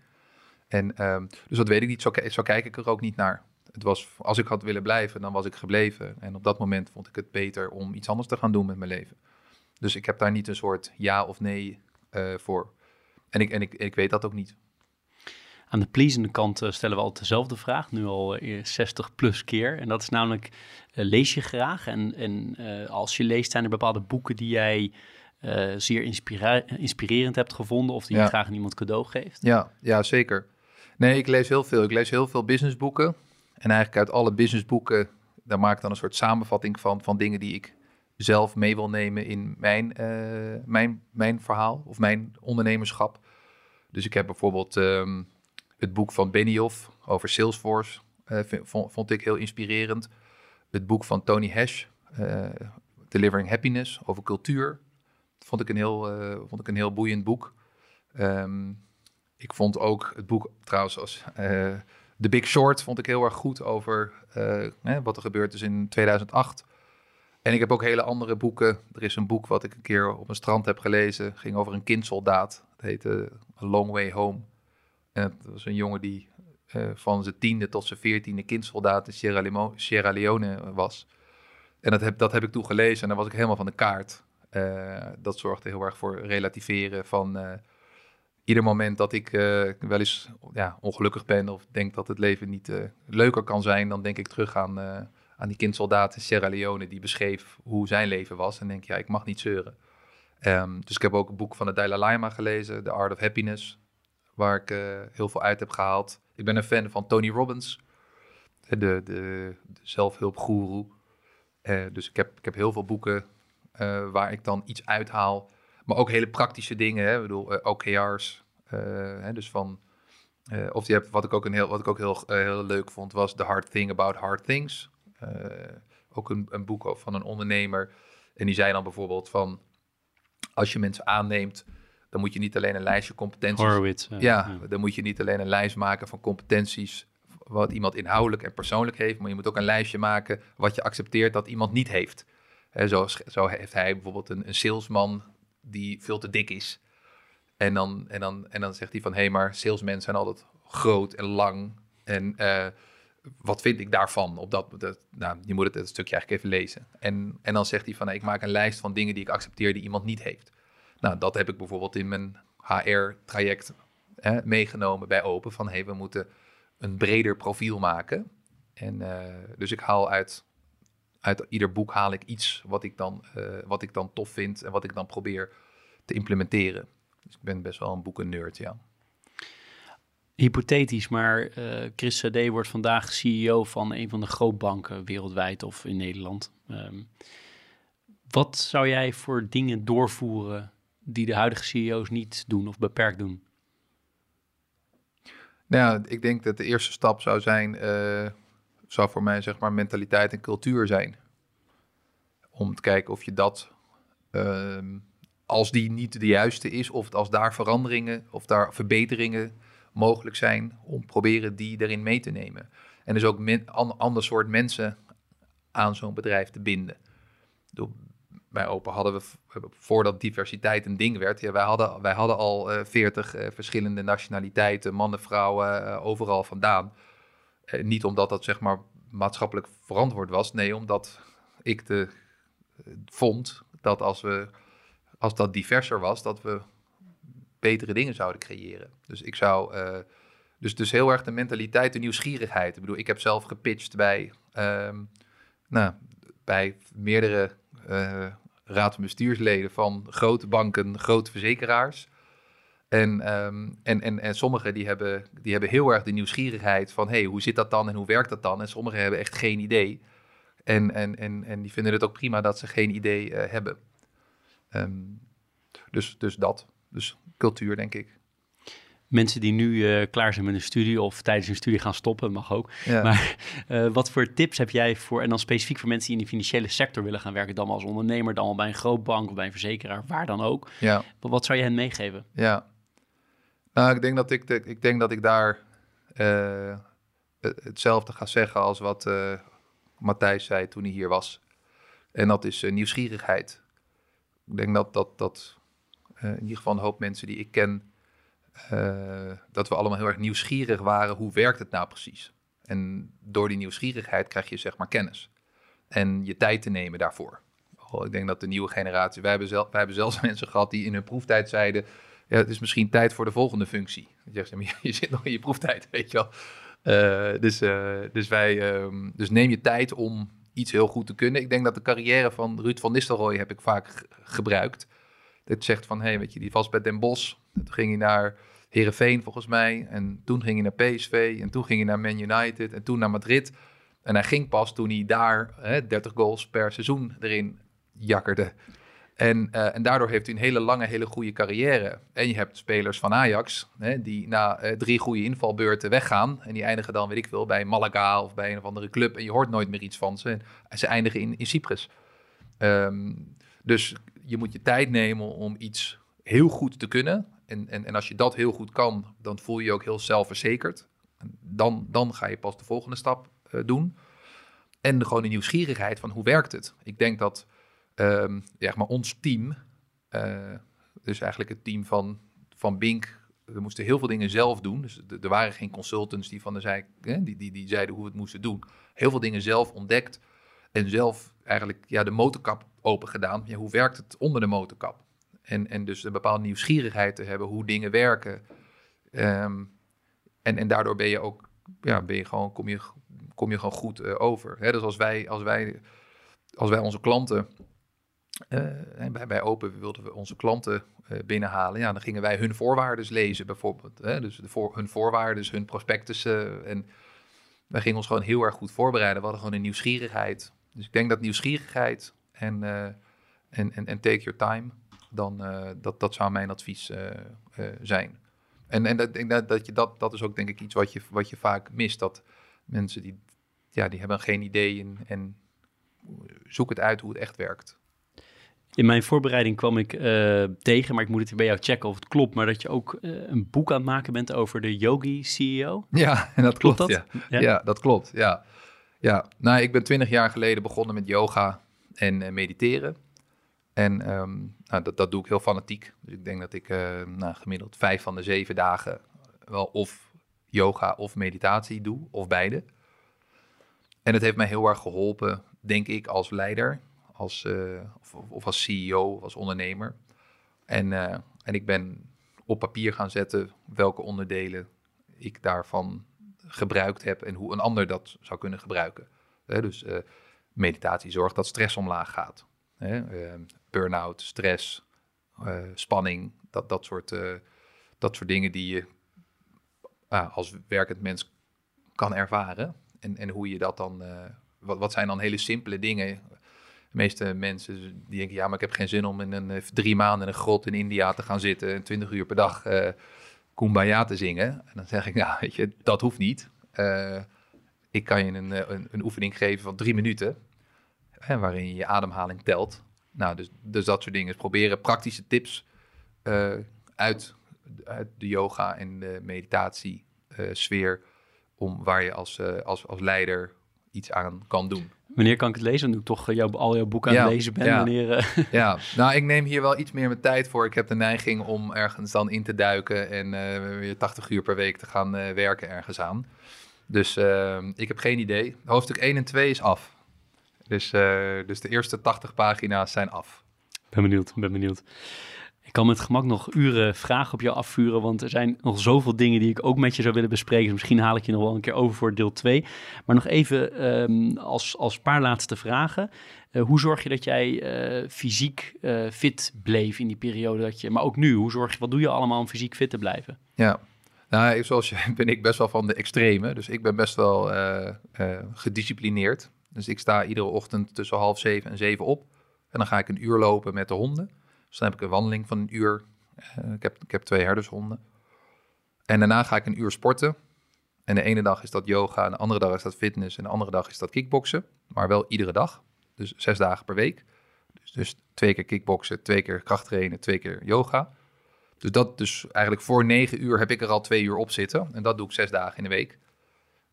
En, uh, dus dat weet ik niet. Zo, zo kijk ik er ook niet naar. Het was, als ik had willen blijven, dan was ik gebleven. En op dat moment vond ik het beter om iets anders te gaan doen met mijn leven. Dus ik heb daar niet een soort ja of nee uh, voor. En, ik, en ik, ik weet dat ook niet. Aan de pleasende kant uh, stellen we altijd dezelfde vraag, nu al uh, 60 plus keer. En dat is namelijk, lees je graag? En, en als je leest, zijn er bepaalde boeken die jij eh, zeer inspirerend hebt gevonden of die je graag aan iemand cadeau geeft? Ja, ja, zeker. Nee, ik lees heel veel. Ik lees heel veel businessboeken. En eigenlijk uit alle businessboeken, daar maak ik dan een soort samenvatting van, van dingen die ik zelf mee wil nemen in mijn, eh, mijn, mijn verhaal of mijn ondernemerschap. Dus ik heb bijvoorbeeld ehm, het boek van Benioff over Salesforce, eh, vond, ik heel inspirerend. Het boek van Tony Hash, eh, Delivering Happiness, over cultuur. Vond ik een heel, eh, vond ik een heel boeiend boek. Ehm, ik vond ook het boek trouwens als The Big Short vond ik heel erg goed over eh, wat er gebeurd is in 2008. En ik heb ook hele andere boeken. Er is een boek wat ik een keer op een strand heb gelezen. ging over een kindsoldaat. Het heette A Long Way Home. En het was een jongen die eh, van zijn tiende tot zijn veertiende kindsoldaat in Sierra, Leone was. En dat heb, dat heb ik toen gelezen en daar was ik helemaal van de kaart. Eh, dat zorgde heel erg voor relativeren van... eh, ieder moment dat ik eh, wel eens ja, ongelukkig ben of denk dat het leven niet eh, leuker kan zijn, dan denk ik terug aan, eh, aan die kindsoldaat in Sierra Leone die beschreef hoe zijn leven was. En denk ja, ik mag niet zeuren. Ehm, dus ik heb ook een boek van de Dalai Lama gelezen, The Art of Happiness, waar ik eh, heel veel uit heb gehaald. Ik ben een fan van Tony Robbins, de, de, de zelfhulpgoeroe. Eh, dus ik heb, ik heb heel veel boeken eh, waar ik dan iets uithaal. Maar ook hele praktische dingen. Hè? Ik bedoel, OKR's. hè? Dus van. of die heb, wat ik ook, een heel, wat ik ook heel, heel leuk vond, was The Hard Thing About Hard Things. Ook een, een boek van een ondernemer. En die zei dan bijvoorbeeld van. Als je mensen aanneemt, dan moet je niet alleen een lijstje competenties Horowitz. ja, dan moet je niet alleen een lijst maken van competenties wat iemand inhoudelijk en persoonlijk heeft, maar je moet ook een lijstje maken wat je accepteert dat iemand niet heeft. Zo, zo heeft hij bijvoorbeeld een, een salesman die veel te dik is. En dan, en dan, en dan zegt hij van, hé, hey, maar salesmen zijn altijd groot en lang. En eh, wat vind ik daarvan? Op dat, dat, nou, je moet het, het stukje eigenlijk even lezen. En, en dan zegt hij van, ik maak een lijst van dingen die ik accepteer die iemand niet heeft. Nou, dat heb ik bijvoorbeeld in mijn HR-traject meegenomen bij Open. Van, hey, we moeten een breder profiel maken. En eh, dus ik haal uit, uit ieder boek haal ik iets wat ik, dan, eh, wat ik dan tof vind en wat ik dan probeer te implementeren. Dus ik ben best wel een boeken-nerd, ja. Hypothetisch, maar eh, Chris Sade wordt vandaag CEO van een van de grootbanken wereldwijd of in Nederland. Ehm, wat zou jij voor dingen doorvoeren die de huidige CEO's niet doen of beperkt doen? Nou ik denk dat de eerste stap zou zijn, eh, zou voor mij zeg maar mentaliteit en cultuur zijn. Om te kijken of je dat, ehm, als die niet de juiste is, of als daar veranderingen of daar verbeteringen mogelijk zijn, om proberen die erin mee te nemen. En dus ook een ander soort mensen aan zo'n bedrijf te binden. Bij Open hadden we, voordat diversiteit een ding werd, ja, wij, hadden, wij hadden al veertig uh, verschillende nationaliteiten, mannen, vrouwen, uh, overal vandaan. Niet omdat dat zeg maar maatschappelijk verantwoord was, nee, omdat ik de, vond dat als, we, als dat diverser was, dat we betere dingen zouden creëren. Dus ik zou, dus, dus heel erg de mentaliteit, de nieuwsgierigheid. Ik bedoel, ik heb zelf gepitcht bij, um, nou, bij meerdere raad- en bestuursleden van grote banken, grote verzekeraars. En, um, en, en, en sommigen die hebben, die hebben heel erg de nieuwsgierigheid van, hey, hoe zit dat dan en hoe werkt dat dan? En sommigen hebben echt geen idee. En, en, en, en die vinden het ook prima dat ze geen idee uh, hebben. Um, dus, dus dat. Dus cultuur, denk ik. Mensen die nu uh, klaar zijn met een studie of tijdens een studie gaan stoppen, mag ook. Ja. Maar uh, wat voor tips heb jij voor, en dan specifiek voor mensen die in de financiële sector willen gaan werken, dan als ondernemer, dan al bij een groot bank of bij een verzekeraar, waar dan ook. Ja. Wat, wat zou je hen meegeven? Ja. Nou, ik denk dat ik, de, ik, denk dat ik daar uh, hetzelfde ga zeggen als wat Matthijs zei toen hij hier was. En dat is nieuwsgierigheid. Ik denk dat dat, dat in ieder geval een hoop mensen die ik ken, dat we allemaal heel erg nieuwsgierig waren. Hoe werkt het nou precies? En door die nieuwsgierigheid krijg je zeg maar kennis. En je tijd te nemen daarvoor. Oh, ik denk dat de nieuwe generatie... Wij hebben, zelf, wij hebben zelfs *laughs* mensen gehad die in hun proeftijd zeiden... Ja, het is misschien tijd voor de volgende functie. Je, *laughs* je zit nog in je proeftijd, weet je wel. Uh, dus, uh, dus, wij, um, dus neem je tijd om iets heel goed te kunnen. Ik denk dat de carrière van Ruud van Nistelrooy heb ik vaak gebruikt dit zegt van, hé, hey, weet je, die was bij Den Bosch. Toen ging hij naar Herenveen volgens mij. En toen ging hij naar PSV. En toen ging hij naar Man United. En toen naar Madrid. En hij ging pas toen hij daar hè, 30 goals per seizoen erin jakkerde. En, uh, en daardoor heeft hij een hele lange, hele goede carrière. En je hebt spelers van Ajax, hè, die na uh, drie goede invalbeurten weggaan. En die eindigen dan, weet ik veel, bij Malaga of bij een of andere club. En je hoort nooit meer iets van ze. En ze eindigen in, in Cyprus. Um, dus je moet je tijd nemen om iets heel goed te kunnen. En, en, en als je dat heel goed kan, dan voel je je ook heel zelfverzekerd. Dan, dan ga je pas de volgende stap uh, doen. En gewoon de nieuwsgierigheid van hoe werkt het. Ik denk dat um, ja, maar ons team, uh, dus eigenlijk het team van, van Bink, we moesten heel veel dingen zelf doen. Dus er waren geen consultants die van de zij, die, die, die zeiden hoe we het moesten doen. Heel veel dingen zelf ontdekt en zelf eigenlijk ja, de motorkap open gedaan. Ja, hoe werkt het onder de motorkap? En, en dus een bepaalde nieuwsgierigheid te hebben hoe dingen werken. Um, en, en daardoor ben je ook, ja, ben je gewoon, kom, je, kom je gewoon goed uh, over. Hè? Dus als wij, als, wij, als wij onze klanten uh, bij, bij Open wilden we onze klanten uh, binnenhalen. Ja, dan gingen wij hun voorwaarden lezen, bijvoorbeeld. Hè? Dus de voor, hun voorwaarden, hun prospectussen. en wij gingen ons gewoon heel erg goed voorbereiden. We hadden gewoon een nieuwsgierigheid. Dus ik denk dat nieuwsgierigheid en, uh, en, en, en take your time, dan, dat, dat zou mijn advies zijn. En, en dat, dat, dat, je, dat, dat is ook denk ik iets wat je, wat je vaak mist. Dat mensen die, ja, die hebben geen idee en, en zoek het uit hoe het echt werkt. In mijn voorbereiding kwam ik uh, tegen, maar ik moet het bij jou checken of het klopt, maar dat je ook uh, een boek aan het maken bent over de Yogi CEO. Ja, en *laughs* dat klopt. klopt dat? Ja. Ja? ja. dat klopt. Ja. Ja, nou, ik ben twintig jaar geleden begonnen met yoga en uh, mediteren. En um, nou, dat, doe ik heel fanatiek. Dus ik denk dat ik nou, gemiddeld vijf van de zeven dagen wel of yoga of meditatie doe, of beide. En het heeft mij heel erg geholpen, denk ik, als leider als, uh, of, als CEO of als ondernemer. En, en ik ben op papier gaan zetten welke onderdelen ik daarvan gebruikt heb en hoe een ander dat zou kunnen gebruiken. dus uh, meditatie zorgt dat stress omlaag gaat. Burn-out, stress, spanning, dat, dat, soort, dat soort dingen die je als werkend mens kan ervaren. En, en hoe je dat dan, wat, wat zijn dan hele simpele dingen de meeste mensen die denken, ja, maar ik heb geen zin om in een, eh, drie maanden in een grot in India te gaan zitten en twintig uur per dag Kumbaya te zingen. En dan zeg ik, nou, weet je, dat hoeft niet. Uh, ik kan je een, een, een, oefening geven van drie minuten, waarin je je ademhaling telt. Nou, dus, dus dat soort dingen. proberen praktische tips uh, uit, uit, de yoga en de meditatie sfeer, om waar je als, als, als leider iets aan kan doen. Wanneer kan ik het lezen? Nu ik toch eh, jouw, al jouw boeken aan het lezen ben. Ja. Wanneer, uh... *laughs* ja, nou ik neem hier wel iets meer mijn tijd voor. Ik heb de neiging om ergens dan in te duiken en uh, weer 80 uur per week te gaan uh, werken ergens aan. Dus ik heb geen idee. Hoofdstuk 1 en 2 is af. Dus, dus de eerste 80 pagina's zijn af. Ben benieuwd, ben benieuwd. Kan met gemak nog uren vragen op jou afvuren, want er zijn nog zoveel dingen die ik ook met je zou willen bespreken. Dus misschien haal ik je nog wel een keer over voor deel 2. Maar nog even um, als, als paar laatste vragen. Uh, hoe zorg je dat jij uh, fysiek uh, fit bleef in die periode dat je, maar ook nu, hoe zorg je, wat doe je allemaal om fysiek fit te blijven? Ja, nou, zoals je *laughs* ben ik best wel van de extreme. Dus ik ben best wel gedisciplineerd. Dus ik sta iedere ochtend tussen half zeven en zeven op. En dan ga ik een uur lopen met de honden. Dus dan heb ik een wandeling van een uur. Uh, ik, heb, ik heb twee herdershonden. En daarna ga ik een uur sporten. En de ene dag is dat yoga, en de andere dag is dat fitness, en de andere dag is dat kickboksen. Maar wel iedere dag. Dus zes dagen per week. Dus, dus twee keer kickboksen, twee keer krachttrainen, twee keer yoga. Dus dat, dus eigenlijk voor negen uur heb ik er al twee uur op zitten. En dat doe ik zes dagen in de week.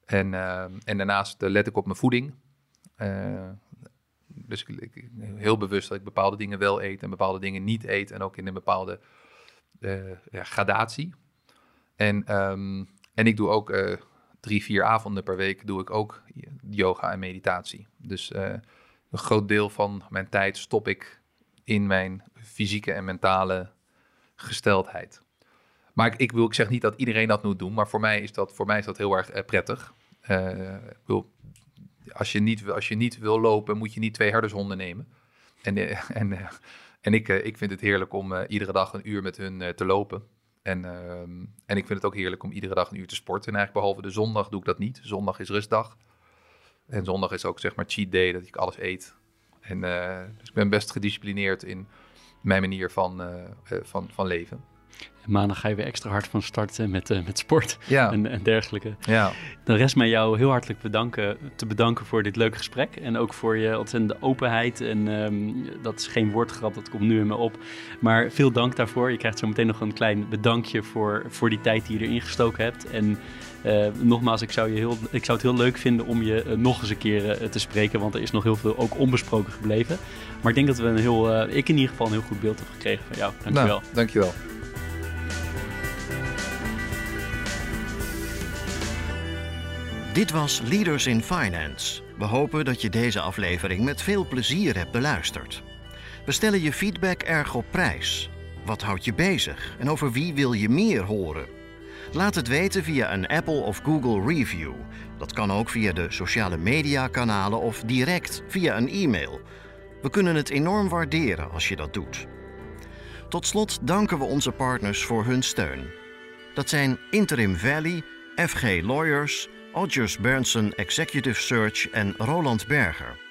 En, uh, en daarnaast let ik op mijn voeding. Uh, dus ik, heel bewust dat ik bepaalde dingen wel eet en bepaalde dingen niet eet. En ook in een bepaalde uh, ja, gradatie. En, um, en ik doe ook uh, drie, vier avonden per week doe ik ook yoga en meditatie. Dus uh, een groot deel van mijn tijd stop ik in mijn fysieke en mentale gesteldheid. Maar ik, ik, wil, ik zeg niet dat iedereen dat moet doen, maar voor mij is dat, voor mij is dat heel erg prettig. ik wil als je, niet, als je niet wil lopen, moet je niet twee herdershonden nemen. En, eh, *laughs* en, eh, En ik, ik vind het heerlijk om iedere dag een uur met hun te lopen. En, ehm, en ik vind het ook heerlijk om iedere dag een uur te sporten. En eigenlijk behalve de zondag doe ik dat niet. Zondag is rustdag. En zondag is ook zeg maar cheat day, dat ik alles eet. En dus ik ben best gedisciplineerd in mijn manier van, van, van leven. Maandag ga je weer extra hard van start met, uh, met sport ja. en, en, dergelijke. Ja. Dan rest mij jou heel hartelijk bedanken, te bedanken voor dit leuke gesprek. En ook voor je ontzettende openheid. En um, dat is geen woordgrap, dat komt nu in me op. Maar veel dank daarvoor. Je krijgt zo meteen nog een klein bedankje voor, voor die tijd die je erin gestoken hebt. En uh, nogmaals, ik zou, je heel, ik zou het heel leuk vinden om je uh, nog eens een keer te spreken. Want er is nog heel veel ook onbesproken gebleven. Maar ik denk dat we een heel, ik in ieder geval een heel goed beeld hebben gekregen van jou. Dankjewel. Nou, dankjewel. Dit was Leaders in Finance. We hopen dat je deze aflevering met veel plezier hebt beluisterd. We stellen je feedback erg op prijs. Wat houdt je bezig en over wie wil je meer horen? Laat het weten via een Apple of Google review. Dat kan ook via de sociale media kanalen of direct via een e-mail. We kunnen het enorm waarderen als je dat doet. Tot slot danken we onze partners voor hun steun. Dat zijn Interim Valley, FG Lawyers, Odgers Berndsen Executive Search en Roland Berger.